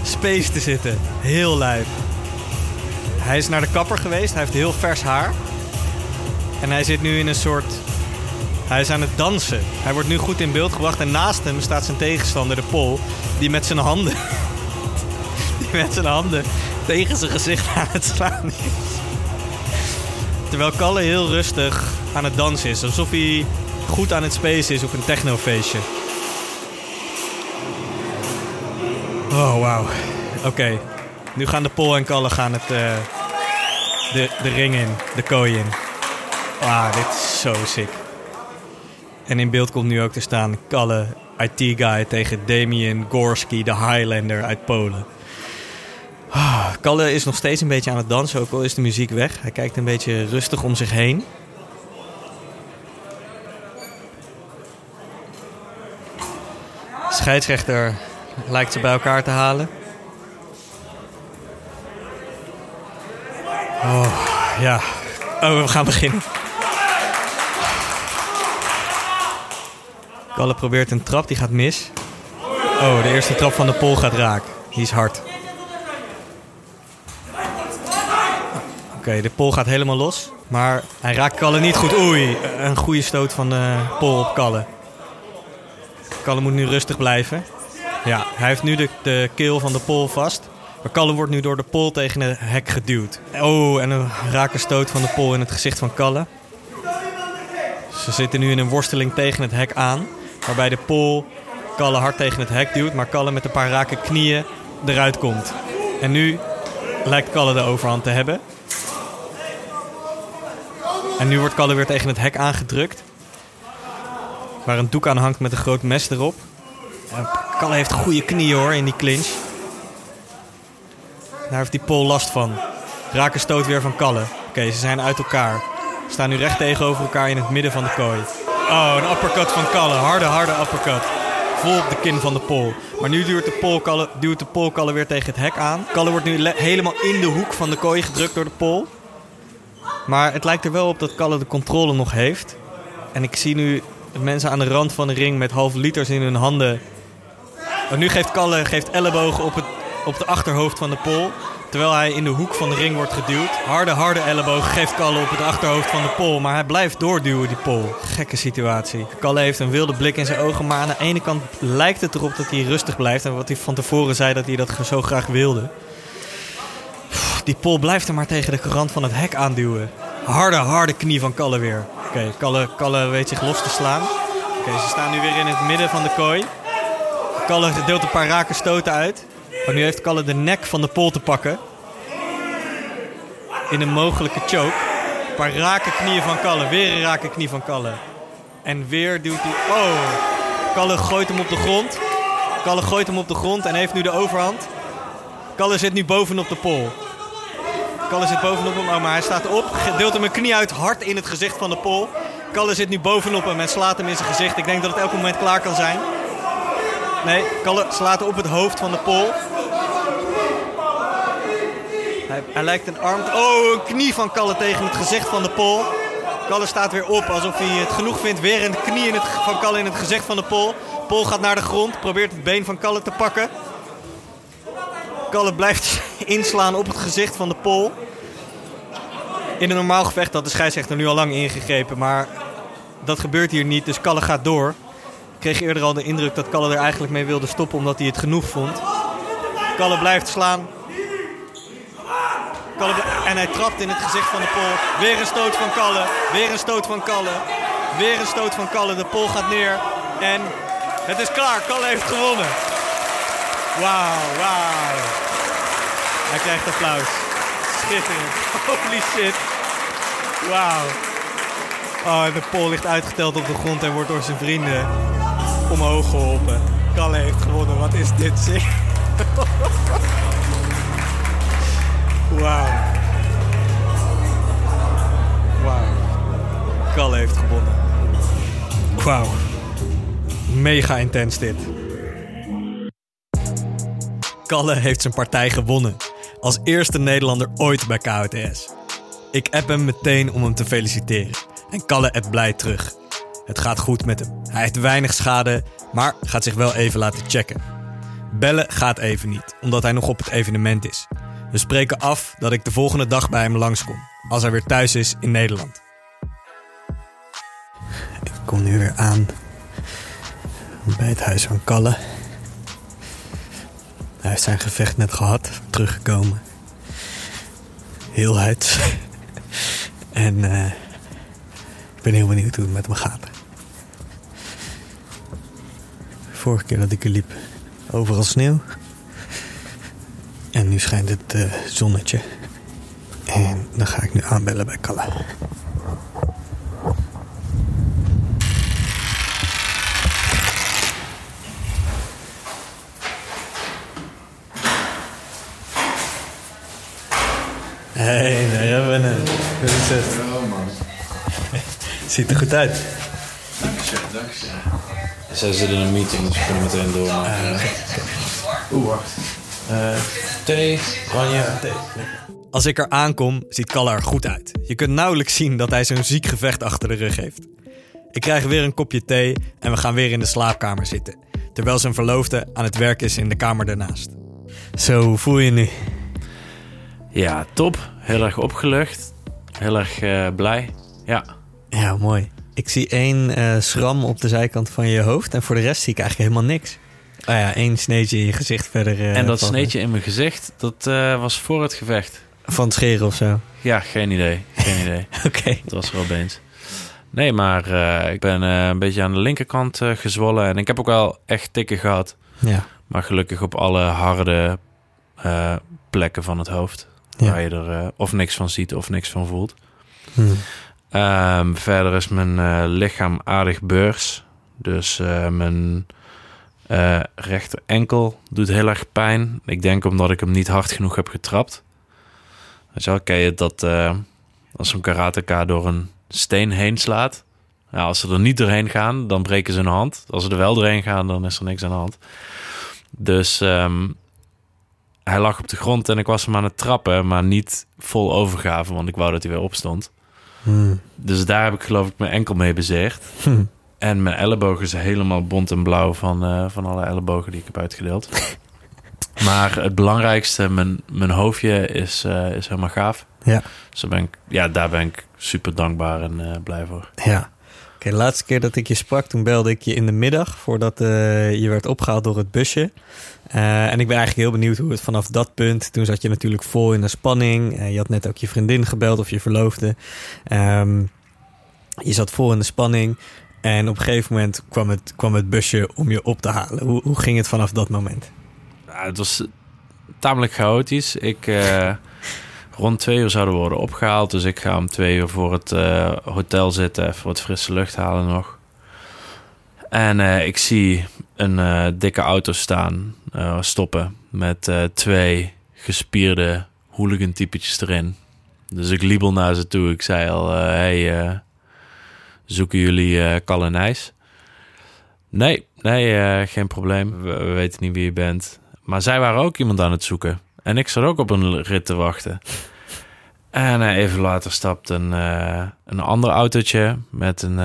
space te zitten. Heel lui. Hij is naar de kapper geweest. Hij heeft heel vers haar. En hij zit nu in een soort... Hij is aan het dansen. Hij wordt nu goed in beeld gebracht. En naast hem staat zijn tegenstander, de Pol. Die met zijn handen... die met zijn handen tegen zijn gezicht aan het slaan is. Terwijl Kalle heel rustig aan het dansen is. Alsof hij goed aan het space is op een technofeestje. Oh, wauw. Oké. Nu gaan de Pol en Kalle gaan het, uh, de, de ring in, de kooi in. Ah, dit is zo sick. En in beeld komt nu ook te staan Kalle IT-guy tegen Damien Gorski, de Highlander uit Polen. Ah, Kalle is nog steeds een beetje aan het dansen, ook al is de muziek weg. Hij kijkt een beetje rustig om zich heen. Scheidsrechter lijkt ze bij elkaar te halen. Oh, ja. Oh, we gaan beginnen. Kalle probeert een trap, die gaat mis. Oh, de eerste trap van de pol gaat raak. Die is hard. Oké, de pol gaat helemaal los. Maar hij raakt Kalle niet goed. Oei, een goede stoot van de pol op Kalle. Kalle moet nu rustig blijven. Ja, hij heeft nu de, de keel van de pol vast. Maar Kalle wordt nu door de pol tegen het hek geduwd. Oh, en een rake stoot van de pol in het gezicht van Kalle. Ze zitten nu in een worsteling tegen het hek aan. Waarbij de pol Kalle hard tegen het hek duwt. Maar Kalle met een paar rake knieën eruit komt. En nu lijkt Kalle de overhand te hebben. En nu wordt Kalle weer tegen het hek aangedrukt. Waar een doek aan hangt met een groot mes erop. En Kalle heeft goede knieën hoor in die clinch. Daar heeft die Pol last van. Raken stoot weer van Kalle. Oké, ze zijn uit elkaar. Staan nu recht tegenover elkaar in het midden van de kooi. Oh, een uppercut van Kalle. Harde, harde uppercut. Vol op de kin van de Pol. Maar nu duwt de Pol Kalle, duwt de Pol Kalle weer tegen het hek aan. Kalle wordt nu le- helemaal in de hoek van de kooi gedrukt door de Pol. Maar het lijkt er wel op dat Kalle de controle nog heeft. En ik zie nu mensen aan de rand van de ring met halve liters in hun handen. En nu geeft Kalle geeft ellebogen op, het, op de achterhoofd van de pol. Terwijl hij in de hoek van de ring wordt geduwd. Harde, harde ellebogen geeft Kalle op het achterhoofd van de pol. Maar hij blijft doorduwen, die pol. Gekke situatie. Kalle heeft een wilde blik in zijn ogen. Maar aan de ene kant lijkt het erop dat hij rustig blijft. En wat hij van tevoren zei dat hij dat zo graag wilde. Die pol blijft er maar tegen de rand van het hek aanduwen. Harde, harde knie van Kalle weer. Oké, Kalle, Kalle weet zich los te slaan. Oké, ze staan nu weer in het midden van de kooi. Kalle deelt een paar rake stoten uit. Maar nu heeft Kalle de nek van de pol te pakken. In een mogelijke choke. Een paar rake knieën van Kalle. Weer een rake knie van Kalle. En weer duwt hij... Oh! Kalle gooit hem op de grond. Kalle gooit hem op de grond en heeft nu de overhand. Kalle zit nu bovenop de pol. Kalle zit bovenop hem, oh, maar hij staat op. Deelt hem een knie uit, hard in het gezicht van de pol. Kalle zit nu bovenop hem en slaat hem in zijn gezicht. Ik denk dat het elk moment klaar kan zijn. Nee, Kalle slaat op het hoofd van de pol. Hij, lijkt een arm... Oh, een knie van Kalle tegen het gezicht van de pol. Kalle staat weer op alsof hij het genoeg vindt. Weer een knie in het, van Kalle in het gezicht van de pol. Pol gaat naar de grond, probeert het been van Kalle te pakken. Kalle blijft inslaan op het gezicht van de pol. In een normaal gevecht had de scheidsrechter nu al lang ingegrepen, maar dat gebeurt hier niet, dus Kalle gaat door. Ik kreeg eerder al de indruk dat Kalle er eigenlijk mee wilde stoppen omdat hij het genoeg vond. Kalle blijft slaan. En hij trapt in het gezicht van de pol. Weer een stoot van Kalle. Weer een stoot van Kalle. Weer een stoot van Kalle. De pol gaat neer. En het is klaar. Kalle heeft gewonnen. Wauw, wauw. Hij krijgt applaus. Schitterend. Holy shit. Wauw. Oh, de pol ligt uitgeteld op de grond en wordt door zijn vrienden omhoog geholpen. Kalle heeft gewonnen. Wat is dit zeg? Wauw. Wauw. Kalle heeft gewonnen. Wauw. Mega intens dit. Kalle heeft zijn partij gewonnen. Als eerste Nederlander ooit bij KOTS. Ik app hem meteen om hem te feliciteren. En Kalle appt blij terug. Het gaat goed met hem. Hij heeft weinig schade, maar gaat zich wel even laten checken. Bellen gaat even niet, omdat hij nog op het evenement is. We spreken af dat ik de volgende dag bij hem langskom, als hij weer thuis is in Nederland. Ik kom nu weer aan bij het huis van Kalle. Hij heeft zijn gevecht net gehad, teruggekomen. Heel huids. en eh, ik ben heel benieuwd hoe het met hem gaat. Vorige keer dat ik er liep, overal sneeuw. En nu schijnt het eh, zonnetje. En En dan ga ik nu aanbellen bij Kalle. Hey, daar hebben we hem. Hoe is het? Ziet er goed uit. Zij zitten in een meeting, dus we kunnen meteen door. Oeh, wacht. Eh, thee, oranje. Als ik er aankom, ziet Kalle er goed uit. Je kunt nauwelijks zien dat hij zo'n ziek gevecht achter de rug heeft. Ik krijg weer een kopje thee en we gaan weer in de slaapkamer zitten. Terwijl zijn verloofde aan het werk is in de kamer daarnaast. Zo, hoe voel je je nu? Ja, top. Heel erg opgelucht. Heel erg eh, blij. Ja. Ja, mooi. Ik zie één eh, schram op de zijkant van je hoofd en voor de rest zie ik eigenlijk helemaal niks. Oh ja, één sneetje in je gezicht verder. eh, en dat sneetje in mijn gezicht, dat was voor het gevecht. Van het scheren of zo. Ja, geen idee. Geen idee. Oké. Het was er opeens. Nee, maar ik ben een beetje aan de linkerkant gezwollen. En ik heb ook wel echt tikken gehad. Ja. Maar gelukkig op alle harde plekken van het hoofd. Ja. Waar je er eh, of niks van ziet of niks van voelt. Hm. Ehm, verder is mijn eh, lichaam aardig beurs. Dus eh, mijn rechter enkel doet heel erg pijn. Ik denk omdat ik hem niet hard genoeg heb getrapt. Weet je wel, ken je dat als zo'n karateka door een steen heen slaat? Als ze er niet doorheen gaan, dan breken ze hun hand. Als ze er wel doorheen gaan, dan is er niks aan de hand. Dus ehm, hij lag op de grond en ik was hem aan het trappen, maar niet vol overgave, want ik wou dat hij weer opstond. Hm. Dus daar heb ik geloof ik mijn enkel mee bezeerd. Hm. En mijn elleboog is helemaal bont en blauw van, eh, van alle ellebogen die ik heb uitgedeeld. maar het belangrijkste, mijn, mijn hoofdje is, eh, is helemaal gaaf. Ja. Dus daar ben ik, ja, daar ben ik super dankbaar en eh, blij voor. Ja. Oké, de laatste keer dat ik je sprak, toen belde ik je in de middag voordat je werd opgehaald door het busje. Eh, en ik ben eigenlijk heel benieuwd hoe het vanaf dat punt, toen zat je natuurlijk vol in de spanning. Eh, je had net ook je vriendin gebeld of je verloofde. Ehm, je zat vol in de spanning. En op een gegeven moment kwam het, kwam het busje om je op te halen. Hoe, ging het vanaf dat moment? Ja, het was tamelijk chaotisch. Ik, eh, rond twee uur zouden worden opgehaald. Dus ik ga om twee uur voor het hotel zitten. Even wat frisse lucht halen nog. En eh, ik zie een eh, dikke auto staan, eh, stoppen. Met twee gespierde hooligan typetjes erin. Dus ik liebel naar ze toe. Ik zei al, hey, zoeken jullie eh Kal en? Nee, nee, geen probleem. We, we weten niet wie je bent. Maar zij waren ook iemand aan het zoeken. En ik zat ook op een rit te wachten. En even later stapt een, een ander autootje met een,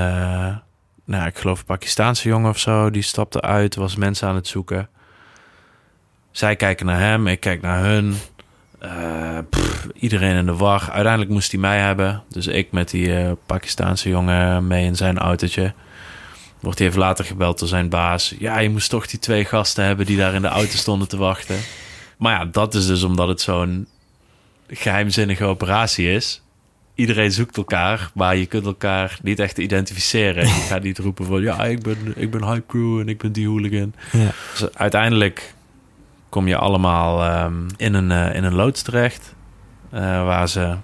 nou, ik geloof een Pakistaanse jongen of zo. Die stapte uit, was mensen aan het zoeken. Zij kijken naar hem, ik kijk naar hun. Eh, iedereen in de war. Uiteindelijk moest hij mij hebben. Dus ik met die eh, Pakistaanse jongen mee in zijn autootje. Wordt hij even later gebeld door zijn baas. Ja, je moest toch die twee gasten hebben die daar in de auto stonden te wachten. Maar ja, dat is dus omdat het zo'n geheimzinnige operatie is. Iedereen zoekt elkaar, maar je kunt elkaar niet echt identificeren. Je gaat niet roepen van, ja, ik ben, ik ben Hype Crew en ik ben die hooligan. Ja. Dus uiteindelijk kom je allemaal ehm, in, een, eh, in een loods terecht. eh, waar ze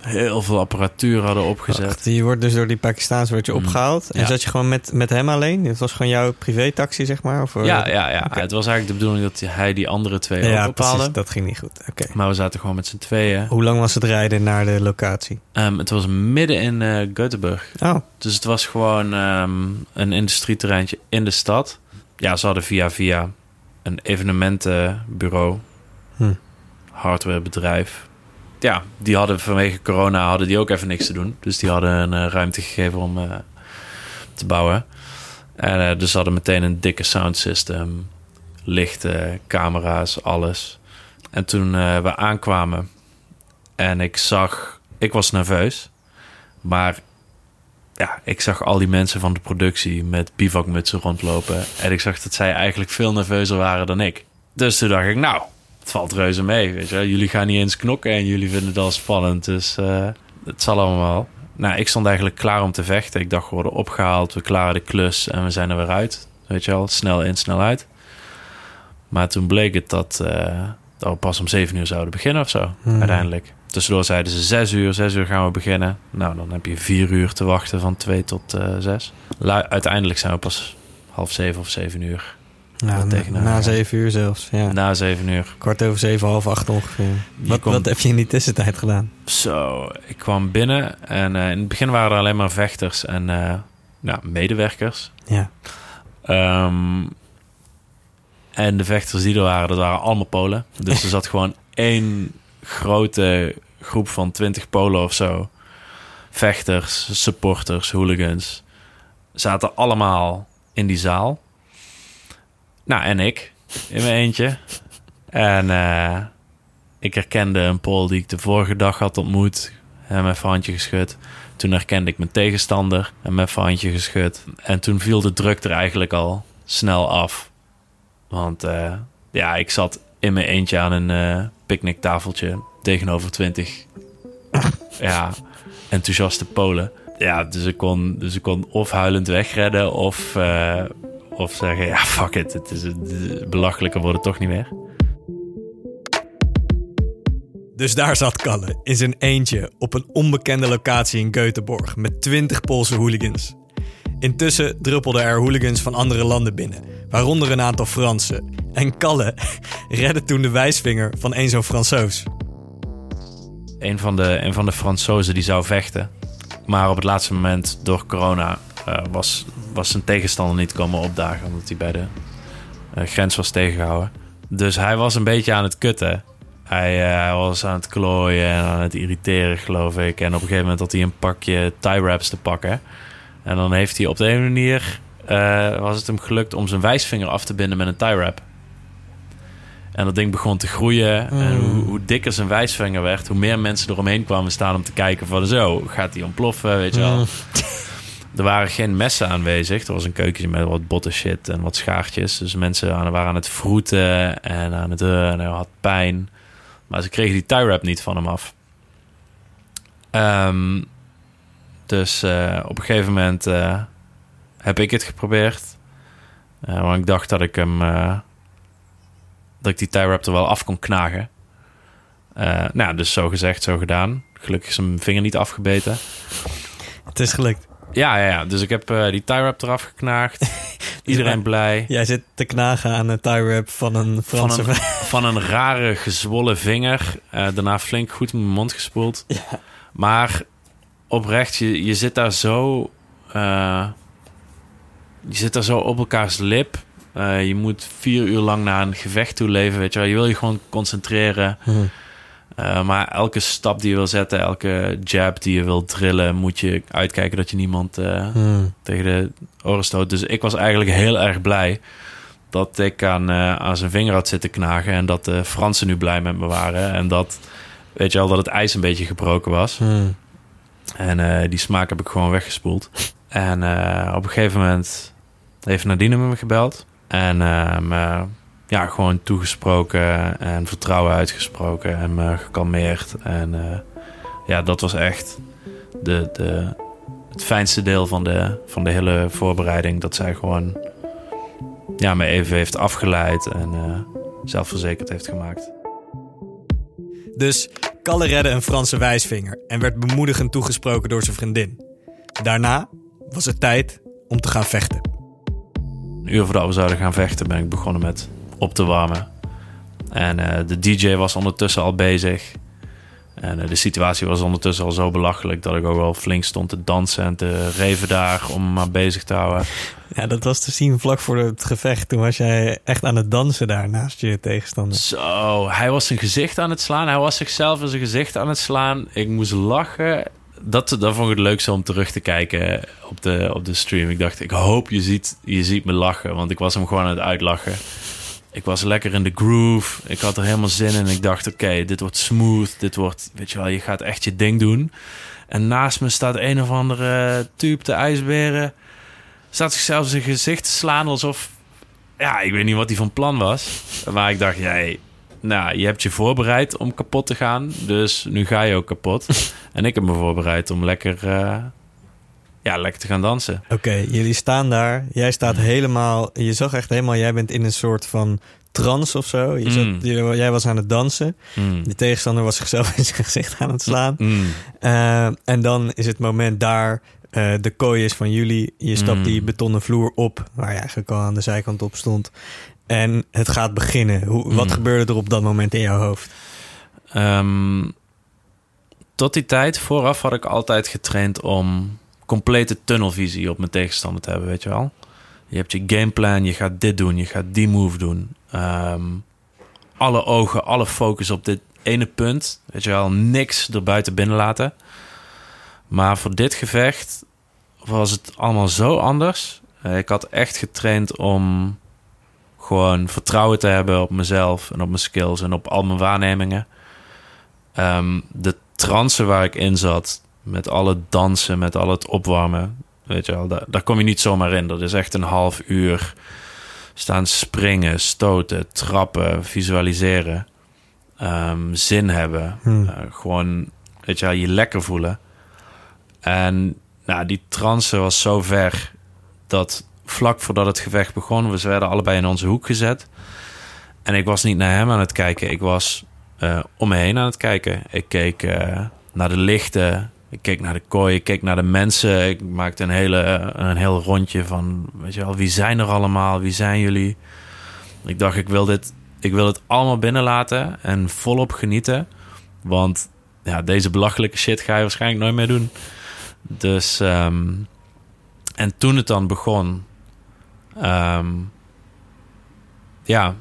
heel veel apparatuur hadden opgezet. Wacht, je wordt dus door die Pakistaanse werd je Mm. opgehaald. En Ja. zat je gewoon met, met hem alleen? Het was gewoon jouw privé-taxi, zeg maar? Of, eh, Ja, ja, ja. Oké. Het was eigenlijk de bedoeling dat hij die andere twee ja, ophaalde. precies. Dat ging niet goed. Oké. Maar we zaten gewoon met z'n tweeën. Hoe lang was het rijden naar de locatie? Ehm, het was midden in eh Göteborg. Oh, Dus het was gewoon ehm, een industrieterreintje in de stad. Ja, ze hadden via via een evenementenbureau, Hm. hardwarebedrijf. Ja, die hadden vanwege corona hadden die ook even niks te doen. Dus die hadden een eh, ruimte gegeven om eh, te bouwen. En eh, dus hadden meteen een dikke sound system, lichten, camera's, alles. En toen we aankwamen en ik zag, ik was nerveus, maar ja, ik zag al die mensen van de productie met bivakmutsen rondlopen. En ik zag dat zij eigenlijk veel nerveuzer waren dan ik. Dus toen dacht ik, nou, het valt reuze mee. Weet je. Jullie gaan niet eens knokken en jullie vinden het al spannend. Dus eh, het zal allemaal. Nou, ik stond eigenlijk klaar om te vechten. Ik dacht, we worden opgehaald, we klaren de klus en we zijn er weer uit. Weet je wel, snel in, snel uit. Maar toen bleek het dat, eh, dat we pas om zeven uur zouden beginnen of zo, Hmm. uiteindelijk. tussendoor zeiden ze zes uur, zes uur gaan we beginnen. Nou, dan heb je vier uur te wachten van twee tot eh, zes. Uiteindelijk zijn we pas half zeven of zeven uur. Nou, na, na zeven uur zelfs. Ja. Na zeven uur. Kwart over zeven, half acht ongeveer. Wat, komt- wat heb je in die tussentijd gedaan? Zo, ik kwam binnen en eh, in het begin waren er alleen maar vechters en ja, medewerkers. Ja. Ehm, en de vechters die er waren, dat waren allemaal Polen. Dus er zat gewoon één grote groep van 20 Polen of zo. Vechters, supporters, hooligans. Zaten allemaal in die zaal. Nou, en ik in mijn eentje. En eh, ik herkende een Pool die ik de vorige dag had ontmoet. Even een handje geschud. Toen herkende ik mijn tegenstander. Hem even een handje geschud. En toen viel de druk er eigenlijk al snel af. Want eh, ja, ik zat in mijn eentje aan een eh picknicktafeltje tegenover 20 ja, enthousiaste Polen. Ja, dus ik kon, dus ik kon of huilend wegredden of, of zeggen: ja, fuck it, het is, belachelijker wordt het toch niet meer. Dus daar zat Kalle in zijn eentje op een onbekende locatie in Göteborg met 20 Poolse hooligans. Intussen druppelden er hooligans van andere landen binnen, waaronder een aantal Fransen. En Kalle redde toen de wijsvinger van een zo'n Fransoos. een van de, een van de Fransozen die zou vechten. Maar op het laatste moment door corona eh, was, was zijn tegenstander niet komen opdagen. Omdat hij bij de eh, grens was tegengehouden. Dus hij was een beetje aan het kutten. Hij, eh, hij was aan het klooien en aan het irriteren, geloof ik. En op een gegeven moment had hij een pakje tie wraps te pakken. En dan heeft hij op de ene manier... eh, was het hem gelukt om zijn wijsvinger af te binden met een tie wrap. En dat ding begon te groeien. En hoe, hoe dikker zijn wijsvinger werd, hoe meer mensen eromheen kwamen staan om te kijken van zo, gaat die ontploffen, weet je wel. Er waren geen messen aanwezig. Er was een keukentje met wat botte shit en wat schaartjes. Dus mensen waren aan het vroeten en aan het eh, en hij had pijn. Maar ze kregen die tie wrap niet van hem af. Ehm, dus eh, op een gegeven moment eh, heb ik het geprobeerd. Eh, want ik dacht dat ik hem... eh, dat ik die tie wrap er wel af kon knagen. Eh, nou, dus zo gezegd, zo gedaan. Gelukkig is mijn vinger niet afgebeten. Het is gelukt. Ja, ja, ja. Dus ik heb eh, die tie wrap eraf geknaagd. Iedereen blij. Jij zit te knagen aan een tie wrap van een Van een, van een rare gezwollen vinger. Eh, daarna flink goed in mijn mond gespoeld. Maar oprecht, je, je zit daar zo... eh, je zit daar zo op elkaars lip. Je moet vier uur lang naar een gevecht toe leven, weet je wel. Je wil je gewoon concentreren. Eh, maar elke stap die je wil zetten, elke jab die je wil drillen... moet je uitkijken dat je niemand eh, Hmm. tegen de oren stoot. Dus ik was eigenlijk heel erg blij dat ik aan, eh, aan zijn vinger had zitten knagen... en dat de Fransen nu blij met me waren. En dat, weet je wel, dat het ijs een beetje gebroken was. Hmm. En die smaak heb ik gewoon weggespoeld. En op een gegeven moment heeft Nadine me gebeld. En me ja, gewoon toegesproken en vertrouwen uitgesproken en me gekalmeerd. En eh, ja, dat was echt de, de, het fijnste deel van de, van de hele voorbereiding. Dat zij gewoon ja, me even heeft afgeleid en eh, zelfverzekerd heeft gemaakt. Dus Kalle redde een Franse wijsvinger en werd bemoedigend toegesproken door zijn vriendin. Daarna was het tijd om te gaan vechten. Een uur voordat we zouden gaan vechten ben ik begonnen met op te warmen. En eh, de DJ was ondertussen al bezig. En eh, de situatie was ondertussen al zo belachelijk dat ik ook wel flink stond te dansen en te reven daar om me maar bezig te houden. Ja, dat was te zien vlak voor het gevecht. Toen was jij echt aan het dansen daar naast je tegenstander. Zo, hij was zijn gezicht aan het slaan. Hij was zichzelf in zijn gezicht aan het slaan. Ik moest lachen. Dat, dat vond ik het leukste om terug te kijken op de, op de stream. Ik dacht, ik hoop je ziet, je ziet me lachen. Want ik was hem gewoon aan het uitlachen. Ik was lekker in de groove. Ik had er helemaal zin in. Ik dacht, oké, dit wordt smooth. Dit wordt, weet je wel, je gaat echt je ding doen. En naast me staat een of andere tube te ijsberen. Staat zichzelf zijn gezicht te slaan alsof... Ja, ik weet niet wat hij van plan was. Maar ik dacht, jij, nou, je hebt je voorbereid om kapot te gaan. Dus nu ga je ook kapot. en ik heb me voorbereid om lekker, eh, ja, lekker te gaan dansen. Oké, jullie staan daar. Jij staat helemaal... Je zag echt helemaal... Jij bent in een soort van trance of zo. Je zat, Mm. je- jij was aan het dansen. Mm. De tegenstander was zichzelf in zijn gezicht aan het slaan. Mm. Eh, en dan is het moment daar... eh, de kooi is van jullie. Je stapt Mm. die betonnen vloer op... waar je eigenlijk al aan de zijkant op stond. En het gaat beginnen. Hoe, Wat Mm. gebeurde er op dat moment in jouw hoofd? Ehm, tot die tijd, vooraf had ik altijd getraind om complete tunnelvisie op mijn tegenstander te hebben, weet je wel. Je hebt je gameplan, je gaat dit doen, je gaat die move doen. Ehm, alle ogen, alle focus op dit ene punt, weet je wel, niks erbuiten binnen laten. Maar voor dit gevecht was het allemaal zo anders. Eh, ik had echt getraind om gewoon vertrouwen te hebben op mezelf en op mijn skills en op al mijn waarnemingen. Ehm, de trance waar ik in zat, met al het dansen, met al het opwarmen, weet je wel, daar, daar kom je niet zomaar in. Dat is echt een half uur staan springen, stoten, trappen, visualiseren, Ehm, zin hebben, Hmm. Eh, gewoon, weet je wel, je lekker voelen. En nou, die trance was zo ver dat vlak voordat het gevecht begon, we werden allebei in onze hoek gezet. En ik was niet naar hem aan het kijken. Ik was eh, om me heen aan het kijken. Ik keek eh, naar de lichten. Ik keek naar de kooi. Ik keek naar de mensen. Ik maakte een, hele, een heel rondje van... Weet je wel, wie zijn er allemaal? Wie zijn jullie? Ik dacht, ik wil dit... Ik wil het allemaal binnenlaten en volop genieten. Want ja, deze belachelijke shit ga je waarschijnlijk nooit meer doen. Dus... ehm, en toen het dan begon... ehm, ja,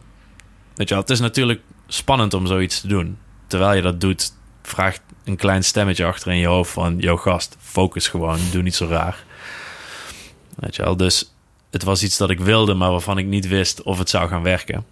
weet je wel, het is natuurlijk spannend om zoiets te doen. Terwijl je dat doet, vraagt een klein stemmetje achter in je hoofd van... Yo gast, focus gewoon, doe niet zo raar. Weet je wel, dus het was iets dat ik wilde, maar waarvan ik niet wist of het zou gaan werken.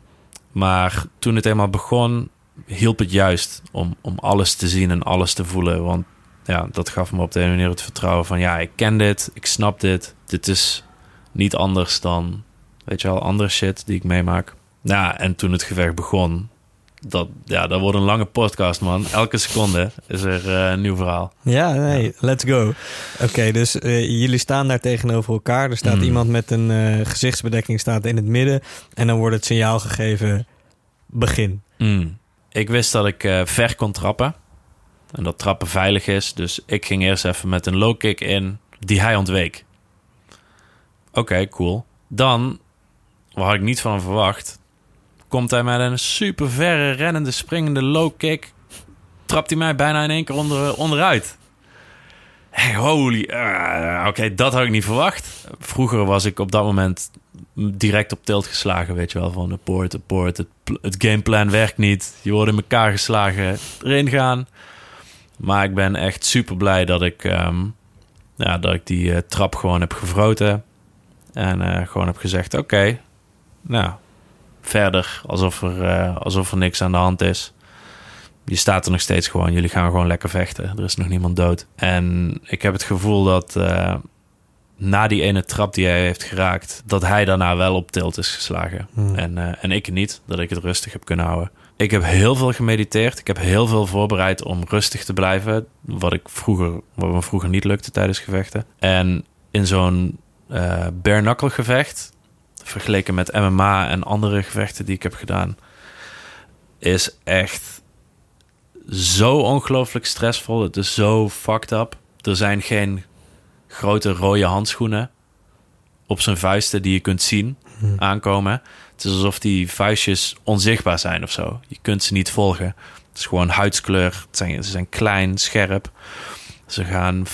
Maar toen het eenmaal begon, hielp het juist om, om alles te zien en alles te voelen. Want ja, dat gaf me op de ene manier het vertrouwen van... ja, ik ken dit, ik snap dit. Dit is niet anders dan, weet je wel, andere shit die ik meemaak. Ja, en toen het gevecht begon, dat, ja, dat wordt een lange podcast, man. Elke seconde is er eh, een nieuw verhaal. Ja, nee, let's go. Oké, dus eh, jullie staan daar tegenover elkaar. Er staat Mm. iemand met een eh, gezichtsbedekking staat in het midden. En dan wordt het signaal gegeven, begin. Mm. Ik wist dat ik ver kon trappen. En dat trappen veilig is. Dus ik ging eerst even met een low kick in, die hij ontweek. Oké, cool. Dan, waar had ik niet van hem verwacht, komt hij met een super verre, rennende, springende low kick. Trapt hij mij bijna in één keer onder, onderuit. Hey, holy, ah, oké, dat had ik niet verwacht. Vroeger was ik op dat moment direct op tilt geslagen, weet je wel. Van de poort, de poort, het, het gameplan werkt niet. Je wordt in elkaar geslagen, erin gaan. Maar ik ben echt super blij dat ik, ehm, ja, dat ik die eh, trap gewoon heb gevroten. En eh, gewoon heb gezegd, oké, nou, verder alsof er, eh, alsof er niks aan de hand is. Je staat er nog steeds gewoon. Jullie gaan gewoon lekker vechten. Er is nog niemand dood. En ik heb het gevoel dat eh, na die ene trap die hij heeft geraakt, dat hij daarna wel op tilt is geslagen. En, eh, en ik niet, dat ik het rustig heb kunnen houden. Ik heb heel veel gemediteerd. Ik heb heel veel voorbereid om rustig te blijven. Wat, ik vroeger, wat me vroeger niet lukte tijdens gevechten. En in zo'n eh bare knuckle gevecht, vergeleken met MMA en andere gevechten die ik heb gedaan, is echt zo ongelooflijk stressvol. Het is zo fucked up. Er zijn geen grote rode handschoenen op zijn vuisten die je kunt zien aankomen. Het is alsof die vuistjes onzichtbaar zijn of zo. Je kunt ze niet volgen. Het is gewoon huidskleur. Het zijn, ze zijn klein, scherp. Ze gaan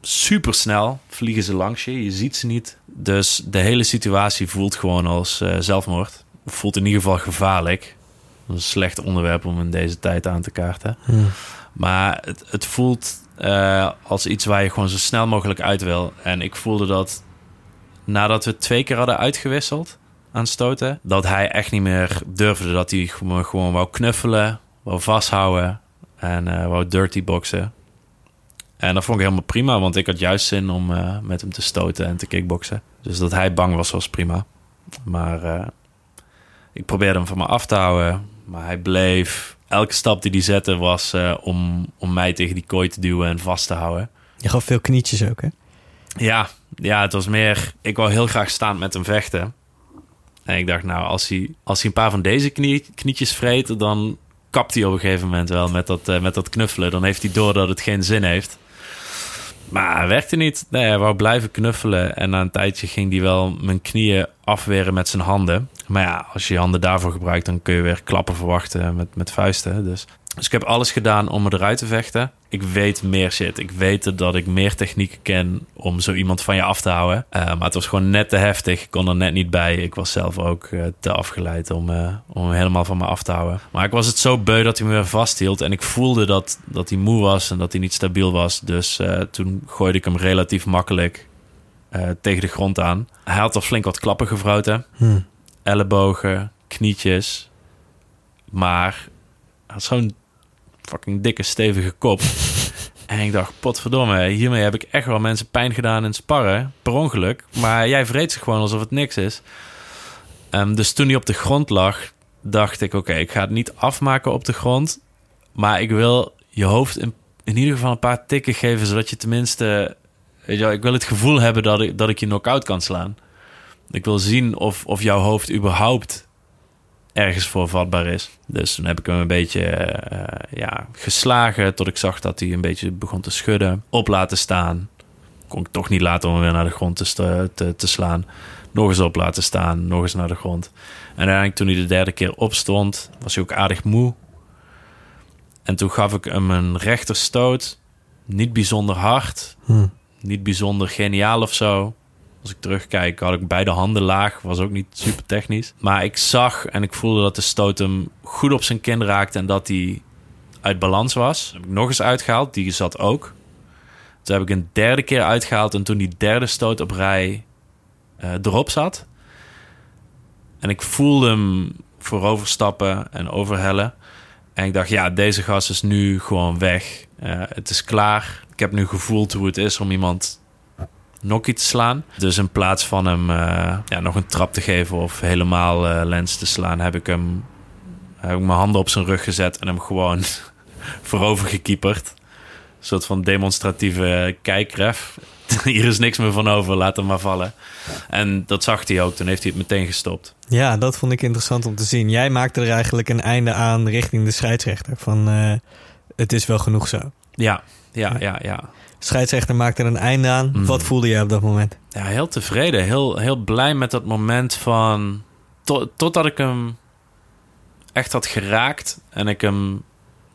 super snel, vliegen ze langs je. Je ziet ze niet. Dus de hele situatie voelt gewoon als eh, zelfmoord. Voelt in ieder geval gevaarlijk. Dat is een slecht onderwerp om in deze tijd aan te kaarten. Maar het, het voelt eh, als iets waar je gewoon zo snel mogelijk uit wil. En ik voelde dat nadat we twee keer hadden uitgewisseld aan stoten, dat hij echt niet meer durfde. Dat hij gewoon, gewoon wou knuffelen, wou vasthouden en eh wou dirty boxen. En dat vond ik helemaal prima, want ik had juist zin om eh, met hem te stoten en te kickboksen. Dus dat hij bang was, was prima. Maar eh, ik probeerde hem van me af te houden, maar hij bleef. Elke stap die hij zette was eh, om, om mij tegen die kooi te duwen en vast te houden. Je gaf veel knietjes ook, hè? Ja, ja, het was meer... Ik wou heel graag staan met hem vechten. En ik dacht, nou, als hij, als hij een paar van deze knie, knietjes vreet... dan kapt hij op een gegeven moment wel met dat, met dat knuffelen. Dan heeft hij door dat het geen zin heeft. Maar het werkte niet. Nee, hij wou blijven knuffelen. En na een tijdje ging hij wel mijn knieën afweren met zijn handen. Maar ja, als je je handen daarvoor gebruikt... dan kun je weer klappen verwachten met, met vuisten. Dus dus ik heb alles gedaan om me eruit te vechten. Ik weet meer shit. Ik weet dat ik meer technieken ken om zo iemand van je af te houden. Uh, maar het was gewoon net te heftig. Ik kon er net niet bij. Ik was zelf ook uh, te afgeleid om, uh, om hem helemaal van me af te houden. Maar ik was het zo beu dat hij me weer vasthield. En ik voelde dat, dat hij moe was en dat hij niet stabiel was. Dus toen gooide ik hem relatief makkelijk tegen de grond aan. Hij had al flink wat klappen gevroten. Hmm. Ellebogen, knietjes. Maar had zo'n fucking dikke, stevige kop. en ik dacht, potverdomme, hiermee heb ik echt wel mensen pijn gedaan in sparren. Per ongeluk. Maar jij vreet zich gewoon alsof het niks is. Um, dus toen hij op de grond lag, dacht ik, oké, ik ga het niet afmaken op de grond. Maar ik wil je hoofd in, in ieder geval een paar tikken geven, zodat je tenminste... Weet ik wil het gevoel hebben dat ik, dat ik je knock-out kan slaan. Ik wil zien of, of jouw hoofd überhaupt ergens voor vatbaar is. Dus toen heb ik hem een beetje uh, ja, geslagen tot ik zag dat hij een beetje begon te schudden. Op laten staan. Kon ik toch niet laten om hem weer naar de grond te, te, slaan. Nog eens op laten staan, nog eens naar de grond. En uiteindelijk toen hij de derde keer opstond, was hij ook aardig moe. En toen gaf ik hem een rechterstoot. Niet bijzonder hard. Hm. Niet bijzonder geniaal of zo. Als ik terugkijk, had ik beide handen laag. Was ook niet super technisch. Maar ik zag en ik voelde dat de stoot hem goed op zijn kin raakte en dat hij uit balans was. heb ik nog eens uitgehaald. Die zat ook. Toen heb ik een derde keer uitgehaald. En toen die derde stoot op rij uh, erop zat. En ik voelde hem voorover stappen en overhellen. En ik dacht, ja, deze gast is nu gewoon weg. Uh, het is klaar. Ik heb nu gevoeld hoe het is om iemand nokkie te slaan. Dus in plaats van hem uh, ja, nog een trap te geven of helemaal uh, lens te slaan, heb ik hem heb ik mijn handen op zijn rug gezet en hem gewoon voorover gekieperd. Een soort van demonstratieve kijkref. Hier is niks meer van over, laat hem maar vallen. En dat zag hij ook, toen heeft hij het meteen gestopt. Ja, dat vond ik interessant om te zien. Jij maakte er eigenlijk een einde aan richting de scheidsrechter. Van uh, het is wel genoeg zo. Ja, ja, ja, ja scheidsrechter maakte er een einde aan. Mm. Wat voelde je op dat moment? Ja, heel tevreden. Heel, heel blij met dat moment van... Tot, totdat ik hem echt had geraakt en ik hem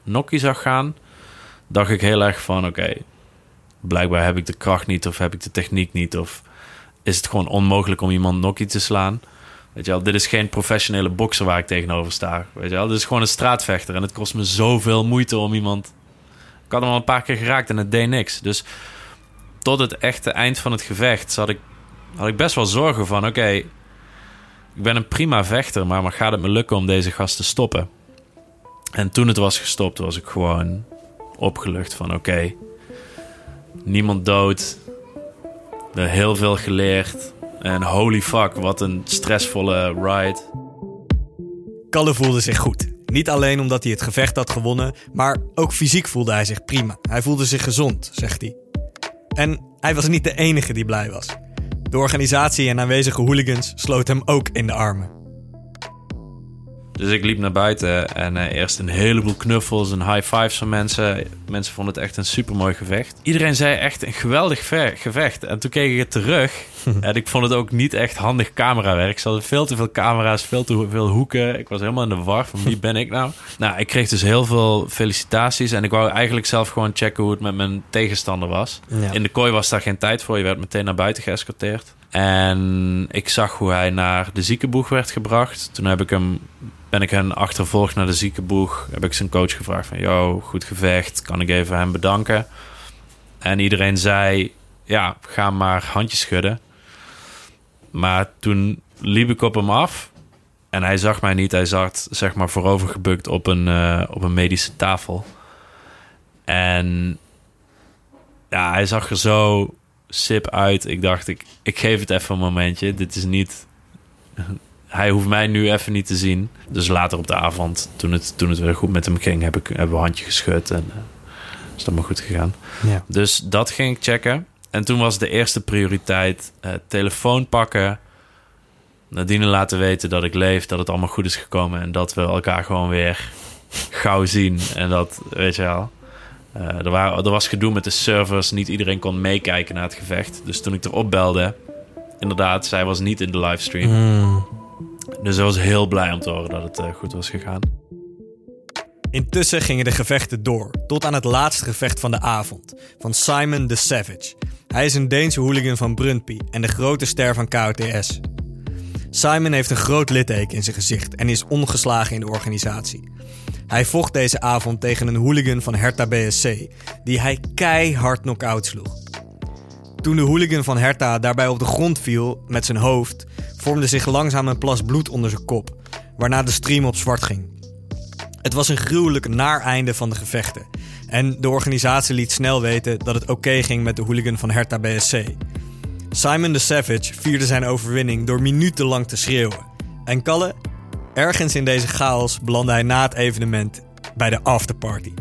nokkie zag gaan... dacht ik heel erg van, oké... blijkbaar heb ik de kracht niet of heb ik de techniek niet... of is het gewoon onmogelijk om iemand nokkie te slaan... Weet je wel, dit is geen professionele bokser waar ik tegenover sta. Weet je wel, dit is gewoon een straatvechter. En het kost me zoveel moeite om iemand ik had hem al een paar keer geraakt en het deed niks. Dus tot het echte eind van het gevecht had ik, had ik best wel zorgen van... oké, ik ben een prima vechter... maar, maar gaat het me lukken om deze gast te stoppen? En toen het was gestopt, was ik gewoon opgelucht van... oké, niemand dood, heel veel geleerd... en holy fuck, wat een stressvolle ride. Kalle voelde zich goed. Niet alleen omdat hij het gevecht had gewonnen, maar ook fysiek voelde hij zich prima. Hij voelde zich gezond, zegt hij. En hij was niet de enige die blij was. De organisatie en aanwezige hooligans sloot hem ook in de armen. Dus ik liep naar buiten en uh, eerst een heleboel knuffels en high fives van mensen. Mensen vonden het echt een supermooi gevecht. Iedereen zei echt een geweldig gevecht. En toen keek ik het terug en ik vond het ook niet echt handig camerawerk. Ze hadden veel te veel camera's, veel te veel hoeken. Ik was helemaal in de war van wie ben ik nou? Nou, ik kreeg dus heel veel felicitaties en ik wou eigenlijk zelf gewoon checken hoe het met mijn tegenstander was. In de kooi was daar geen tijd voor. Je werd meteen naar buiten geëscorteerd. En ik zag hoe hij naar de ziekenboeg werd gebracht. Toen heb ik hem ben ik hen achtervolgd naar de ziekenboeg. Heb ik zijn coach gevraagd van... Yo, goed gevecht. Kan ik even hem bedanken? En iedereen zei... Ja, ga maar handjes schudden. Maar toen liep ik op hem af. En hij zag mij niet. Hij zat zeg maar voorover gebukt op een, uh, op een medische tafel. En ja, hij zag er zo sip uit. Ik dacht, ik, ik geef het even een momentje. Dit is niet hij hoeft mij nu even niet te zien. Dus later op de avond, toen het, toen het weer goed met hem ging, heb ik, hebben we een handje geschud en uh, is dat maar goed gegaan. Ja. Dus dat ging ik checken. En toen was de eerste prioriteit eh, telefoon pakken. Nadine laten weten dat ik leef, dat het allemaal goed is gekomen. En dat we elkaar gewoon weer gauw zien. En dat, weet je wel. Eh, er, waren, er was gedoe met de servers. Niet iedereen kon meekijken naar het gevecht. Dus toen ik erop belde, inderdaad, zij was niet in de livestream. Dus ik was heel blij om te horen dat het eh, goed was gegaan. Intussen gingen de gevechten door, tot aan het laatste gevecht van de avond, van Simon the Savage. Hij is een Deense hooligan van Brøndby en de grote ster van KOTS. Simon heeft een groot litteken in zijn gezicht en is ongeslagen in de organisatie. Hij vocht deze avond tegen een hooligan van Hertha BSC, die hij keihard knock-out sloeg. Toen de hooligan van Hertha daarbij op de grond viel met zijn hoofd, vormde zich langzaam een plas bloed onder zijn kop, waarna de stream op zwart ging. Het was een gruwelijk naar einde van de gevechten. En de organisatie liet snel weten dat het oké ging met de hooligan van Hertha BSC. Simon the Savage vierde zijn overwinning door minutenlang te schreeuwen. En Kalle, ergens in deze chaos belandde hij na het evenement bij de afterparty.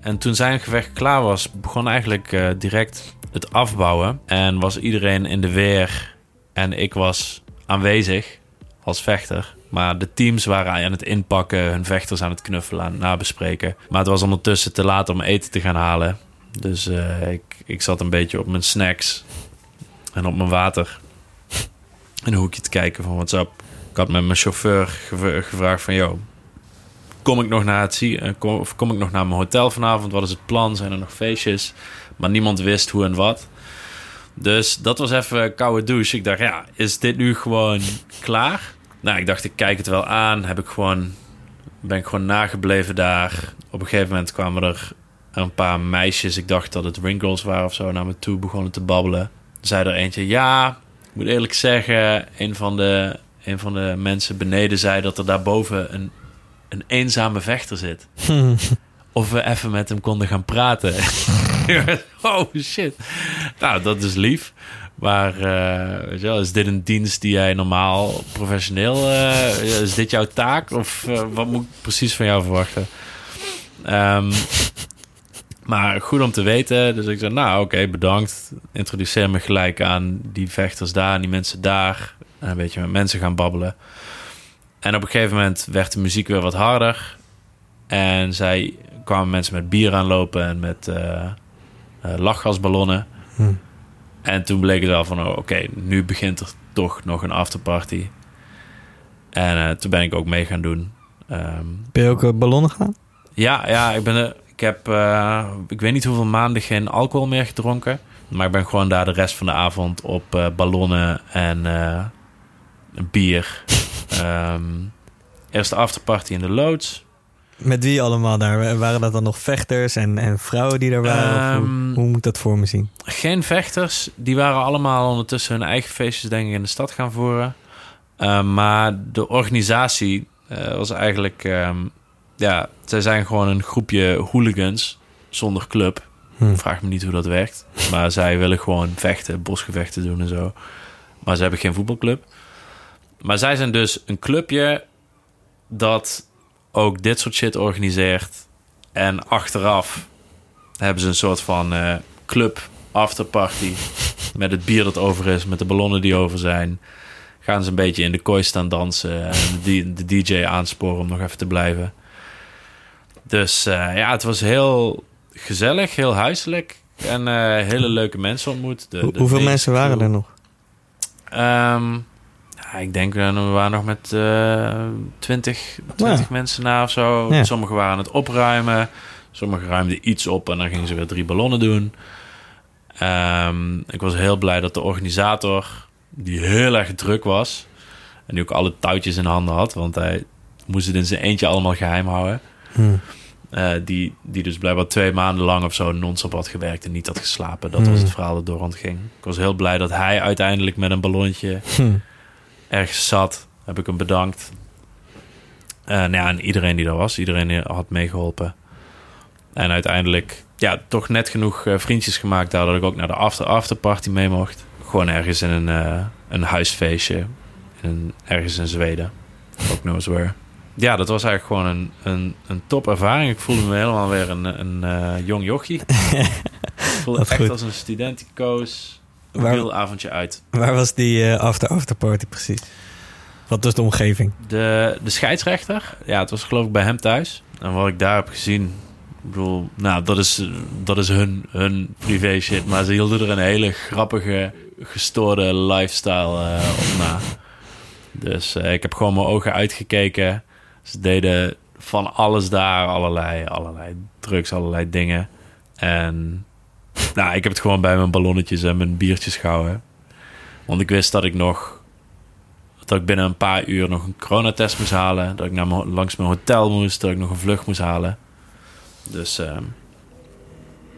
En toen zijn gevecht klaar was, begon eigenlijk eh, direct het afbouwen. En was iedereen in de weer. En ik was aanwezig als vechter. Maar de teams waren aan het inpakken, hun vechters aan het knuffelen, aan het nabespreken. Maar het was ondertussen te laat om eten te gaan halen. Dus eh, ik, ik zat een beetje op mijn snacks en op mijn water. In een hoekje te kijken van what's up. Ik had met mijn chauffeur gev- gevraagd van... Yo, kom ik nog naar het eh, kom, kom ik nog naar mijn hotel vanavond? Wat is het plan? Zijn er nog feestjes? Maar niemand wist hoe en wat. Dus dat was even koude douche. Ik dacht, ja, is dit nu gewoon klaar? Nou, ik dacht, ik kijk het wel aan. Heb ik gewoon, ben ik gewoon nagebleven daar. Op een gegeven moment kwamen er een paar meisjes. Ik dacht dat het Ringgirls waren of zo. Naar me toe begonnen te babbelen. Zei er eentje, ja, ik moet eerlijk zeggen... een van de, een van de mensen beneden zei dat er daarboven een, een eenzame vechter zit. of we even met hem konden gaan praten. oh shit. Nou, dat is lief. Maar eh, is dit een dienst die jij normaal professioneel... eh, is dit jouw taak? Of eh, wat moet ik precies van jou verwachten? Ehm, maar goed om te weten. Dus ik zei, nou oké, bedankt. Introduceer me gelijk aan die vechters daar en die mensen daar. En een beetje met mensen gaan babbelen. En op een gegeven moment werd de muziek weer wat harder. En zij kwamen mensen met bier aanlopen en met eh, lachgasballonnen. En toen bleek het wel van, oh, oké, nu begint er toch nog een afterparty. En eh, toen ben ik ook mee gaan doen. Ehm, Ben je ook eh, ballonnen gaan? ja, ja, ik ben. Ik heb, ik weet niet hoeveel maanden geen alcohol meer gedronken. Maar ik ben gewoon daar de rest van de avond op ballonnen en bier. Ehm eerst de afterparty in de loods. Met wie allemaal daar? Waren dat dan nog vechters en, en vrouwen die daar waren? Hoe, Ehm, hoe moet dat voor me zien? Geen vechters. Die waren allemaal ondertussen hun eigen feestjes, denk ik, in de stad gaan voeren. Eh, maar de organisatie eh, was eigenlijk... ehm, ja, zij zijn gewoon een groepje hooligans zonder club. Hm. Vraag me niet hoe dat werkt. Maar zij willen gewoon vechten, bosgevechten doen en zo. Maar ze hebben geen voetbalclub. Maar zij zijn dus een clubje dat ook dit soort shit organiseert. En achteraf hebben ze een soort van eh, club afterparty. Met het bier dat over is, met de ballonnen die over zijn. Gaan ze een beetje in de kooi staan dansen. En de, de DJ aansporen om nog even te blijven. Dus eh, ja, het was heel gezellig, heel huiselijk. En eh, hele leuke mensen ontmoet. De, Hoe- de hoeveel mensen waren er nog? Ehm, ja, ik denk eh, we waren nog met eh 20, 20 Ja. mensen na of zo. Ja. Sommigen waren aan het opruimen. Sommigen ruimden iets op en dan gingen ze weer drie ballonnen doen. Ehm, ik was heel blij dat de organisator, die heel erg druk was... en die ook alle touwtjes in handen had... want hij moest het in zijn eentje allemaal geheim houden... Hm. Eh, die, die dus blijkbaar twee maanden lang of zo non-stop had gewerkt en niet had geslapen. Dat was het verhaal dat door rondging. Ik was heel blij dat hij uiteindelijk met een ballonnetje Hm. Ergens zat. Heb ik hem bedankt. Eh, nou ja, en iedereen die er was, iedereen die had meegeholpen. En uiteindelijk, ja, toch net genoeg eh, vriendjes gemaakt daar dat ik ook naar de after afterparty mee mocht. Gewoon ergens in een, eh, een huisfeestje, in ergens in Zweden. Ook knows where. Ja, dat was eigenlijk gewoon een, een, een top ervaring. Ik voelde me helemaal weer een, een jong jochie. voelde Wat echt goed. als een Waar- heel avondje uit. Waar was die after after party precies? Wat was de omgeving? De, de scheidsrechter, ja, het was geloof ik bij hem thuis. En wat ik daar heb gezien, ik bedoel, nou, dat is, dat is hun, hun privé shit. Maar ze hielden er een hele grappige, gestoorde lifestyle eh, op na. Dus eh, ik heb gewoon mijn ogen uitgekeken. Ze deden van alles daar, allerlei, allerlei drugs, allerlei dingen. En nou, ik heb het gewoon bij mijn ballonnetjes en mijn biertjes gehouden. Want ik wist dat ik nog dat ik binnen een paar uur nog een coronatest moest halen. Dat ik naar langs mijn hotel moest. Dat ik nog een vlucht moest halen. Dus ehm,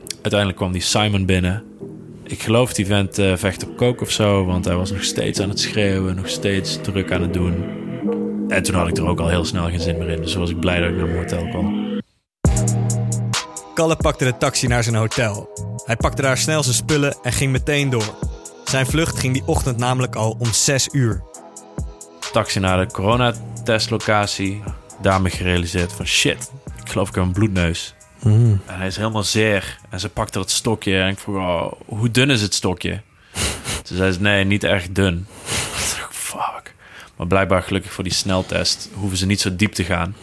uiteindelijk kwam die Simon binnen. Ik geloof die vent eh, vecht op kook of zo. Want hij was nog steeds aan het schreeuwen. Nog steeds druk aan het doen. En toen had ik er ook al heel snel geen zin meer in. Dus was ik blij dat ik naar mijn hotel kwam. Kalle pakte de taxi naar zijn hotel. Hij pakte daar snel zijn spullen en ging meteen door. Zijn vlucht ging die ochtend namelijk al om 6 uur. Taxi naar de coronatestlocatie. Daarmee gerealiseerd van shit. Ik geloof ik heb een bloedneus. En hij is helemaal zeer. En ze pakte dat stokje. En ik vroeg, oh, hoe dun is het stokje? Toen zei ze, nee, niet erg dun. Fuck. Maar blijkbaar gelukkig voor die sneltest hoeven ze niet zo diep te gaan.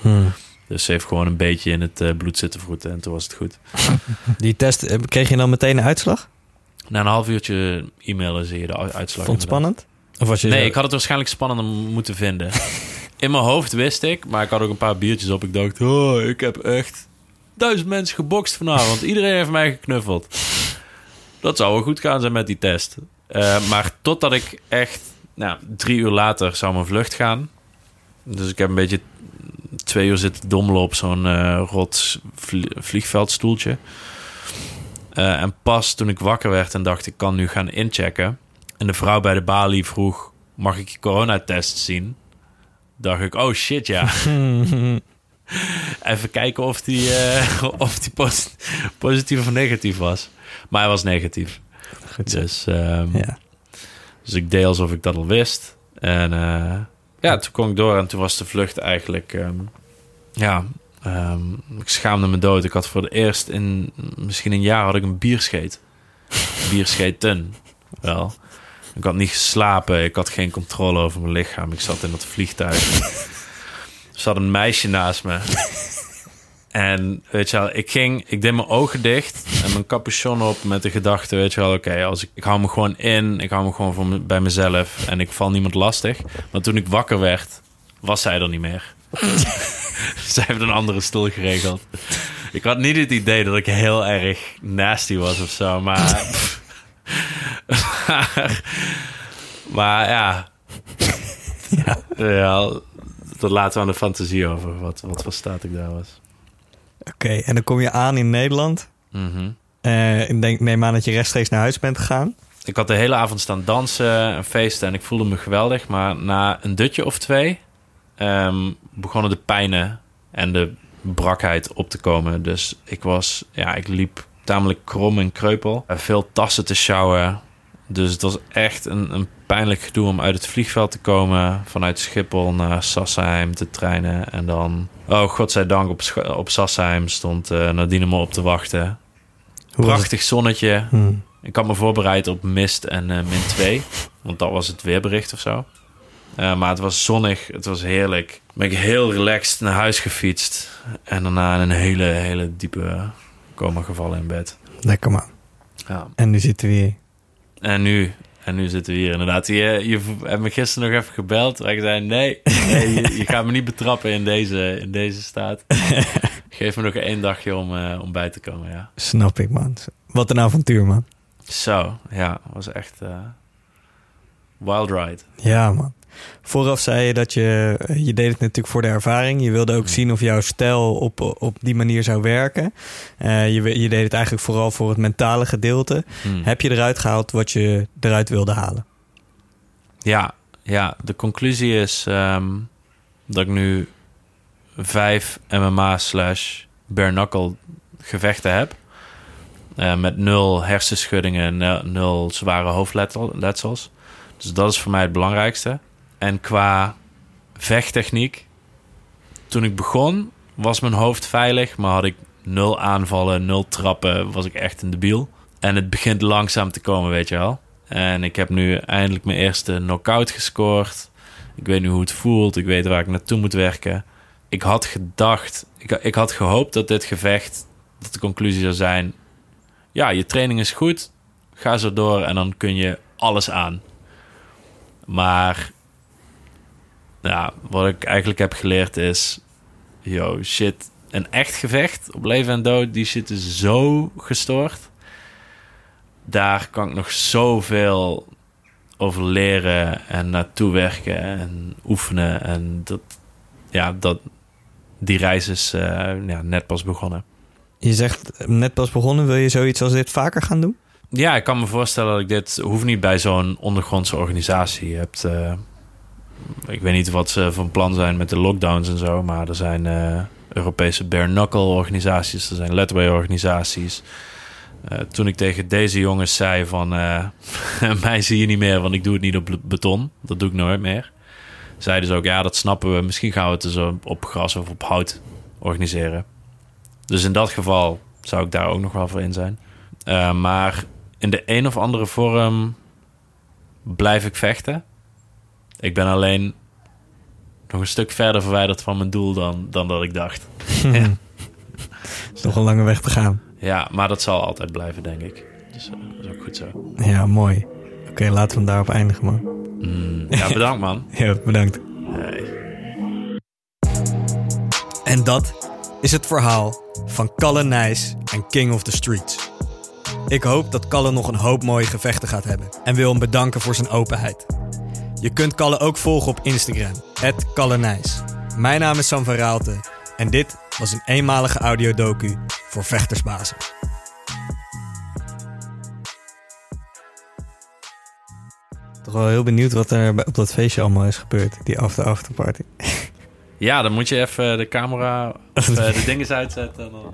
Dus ze heeft gewoon een beetje in het eh, bloed zitten vroeten. En toen was het goed. Die test, eh, kreeg je dan meteen een uitslag? Na een half uurtje e-mailen zie je de uitslag. Vond het spannend? Of was je Nee, ik had het waarschijnlijk spannender moeten vinden. In mijn hoofd wist ik, maar ik had ook een paar biertjes op. Ik dacht, oh, ik heb echt duizend mensen gebokst vanavond. Iedereen heeft mij geknuffeld. Dat zou wel goed gaan zijn met die test. Eh, maar totdat ik echt, nou, drie uur later zou mijn vlucht gaan. Dus ik heb een beetje twee uur zitten dommelen op zo'n eh rot vlie- vliegveldstoeltje. Eh, en pas toen ik wakker werd en dacht ik kan nu gaan inchecken. En de vrouw bij de balie vroeg: Mag ik je coronatest zien? Dacht ik: Oh shit, ja. Even kijken of die, eh, of die posi- positief of negatief was. Maar hij was negatief. Goed. Dus, ehm, Ja. dus ik deed alsof ik dat al wist. En ja, toen kon ik door en toen was de vlucht eigenlijk. ehm, ja, ehm, ik schaamde me dood. Ik had voor het eerst in misschien een jaar had ik een bierscheet. Bierscheten. Wel. Ik had niet geslapen. Ik had geen controle over mijn lichaam. Ik zat in dat vliegtuig. er zat een meisje naast me. En weet je wel, ik ging, ik deed mijn ogen dicht en mijn capuchon op met de gedachte, weet je wel, oké, als ik, ik hou me gewoon in, ik hou me gewoon voor bij mezelf en ik val niemand lastig. Maar toen ik wakker werd, was zij er niet meer. zij heeft een andere stoel geregeld. Ik had niet het idee dat ik heel erg nasty was of zo, maar. maar, maar ja. ja. Dat laten we aan de fantasie over, wat, wat voor staat ik daar was. Oké, en dan kom je aan in Nederland. Mhm. Eh, ik denk, neem aan dat je rechtstreeks naar huis bent gegaan. Ik had de hele avond staan dansen en feesten en ik voelde me geweldig. Maar na een dutje of twee ehm, begonnen de pijnen en de brakheid op te komen. Dus ik was, ja, ik liep tamelijk krom en kreupel. Eh, Veel tassen te sjouwen. Dus het was echt een, een pijnlijk gedoe om uit het vliegveld te komen. Vanuit Schiphol naar Sassheim te treinen. En dan, oh godzijdank, op, op Sassheim stond eh Nadine me op te wachten. Hoe? Prachtig zonnetje. Hm. Ik had me voorbereid op mist en eh, min 2. Want dat was het weerbericht of zo. Eh, maar het was zonnig. Het was heerlijk. Ben ik heel relaxed naar huis gefietst. En daarna in een hele, hele diepe coma gevallen in bed. Lekker man. Ja. En nu zitten we hier. En nu, en nu zitten we hier inderdaad. Je, je hebt me gisteren nog even gebeld. Waar ik zei, nee, nee je, je gaat me niet betrappen in deze, in deze staat. Geef me nog één dagje om, eh, om bij te komen, ja. Snap ik man. Wat een avontuur man. Zo, ja. was echt eh, wild ride. Ja man. Vooraf zei je dat je, je deed het natuurlijk voor de ervaring. Je wilde ook zien of jouw stijl op, op die manier zou werken. Eh, je, je deed het eigenlijk vooral voor het mentale gedeelte. Hmm. Heb je eruit gehaald wat je eruit wilde halen? Ja, ja, de conclusie is ehm, dat ik nu vijf MMA slash bare knuckle gevechten heb. Eh, met nul hersenschuddingen, nul, nul zware hoofdletsels. Dus dat is voor mij het belangrijkste. En qua vechttechniek, toen ik begon, was mijn hoofd veilig, maar had ik nul aanvallen, nul trappen, was ik echt een debiel. En het begint langzaam te komen, weet je wel. En ik heb nu eindelijk mijn eerste knockout gescoord. Ik weet nu hoe het voelt. Ik weet waar ik naartoe moet werken. Ik had gedacht, ik, ik had gehoopt dat dit gevecht, dat de conclusie zou zijn: ja, je training is goed, ga zo door en dan kun je alles aan. Maar ja, wat ik eigenlijk heb geleerd is: yo, shit, een echt gevecht op leven en dood, die shit is zo gestoord. Daar kan ik nog zoveel over leren en naartoe werken en oefenen. En dat, ja, dat, die reis is uh, ja, net pas begonnen. Je zegt net pas begonnen, wil je zoiets als dit vaker gaan doen? Ja, ik kan me voorstellen dat ik dit hoef niet bij zo'n ondergrondse organisatie. Je hebt, uh, ik weet niet wat ze van plan zijn met de lockdowns en zo, maar er zijn uh, Europese bare knuckle organisaties, er zijn letway organisaties. Uh, toen ik tegen deze jongens zei van mij zie je niet meer, want ik doe het niet op beton, dat doe ik nooit meer. Zeiden ze ook, ja, dat snappen we. Misschien gaan we het dus op gras of op hout organiseren. Dus in dat geval zou ik daar ook nog wel voor in zijn. Uh, maar in de een of andere vorm blijf ik vechten. Ik ben alleen nog een stuk verder verwijderd van mijn doel dan, dan dat ik dacht. ja. is nog een lange weg te gaan. Ja, maar dat zal altijd blijven, denk ik. Dus uh, dat is ook goed zo. Ja, mooi. Oké, okay, laten we hem daarop eindigen, man. Mm, ja, bedankt, man. ja, bedankt. Hey. En dat is het verhaal van Kalle Nijs en King of the Streets. Ik hoop dat Kalle nog een hoop mooie gevechten gaat hebben en wil hem bedanken voor zijn openheid. Je kunt Kalle ook volgen op Instagram, Kalle Nijs. Mijn naam is Sam van Raalte en dit was een eenmalige audiodocu voor Vechtersbazen. Toch wel heel benieuwd wat er op dat feestje allemaal is gebeurd, die after-afterparty. Ja, dan moet je even de camera, of, de dingen uitzetten. En dan,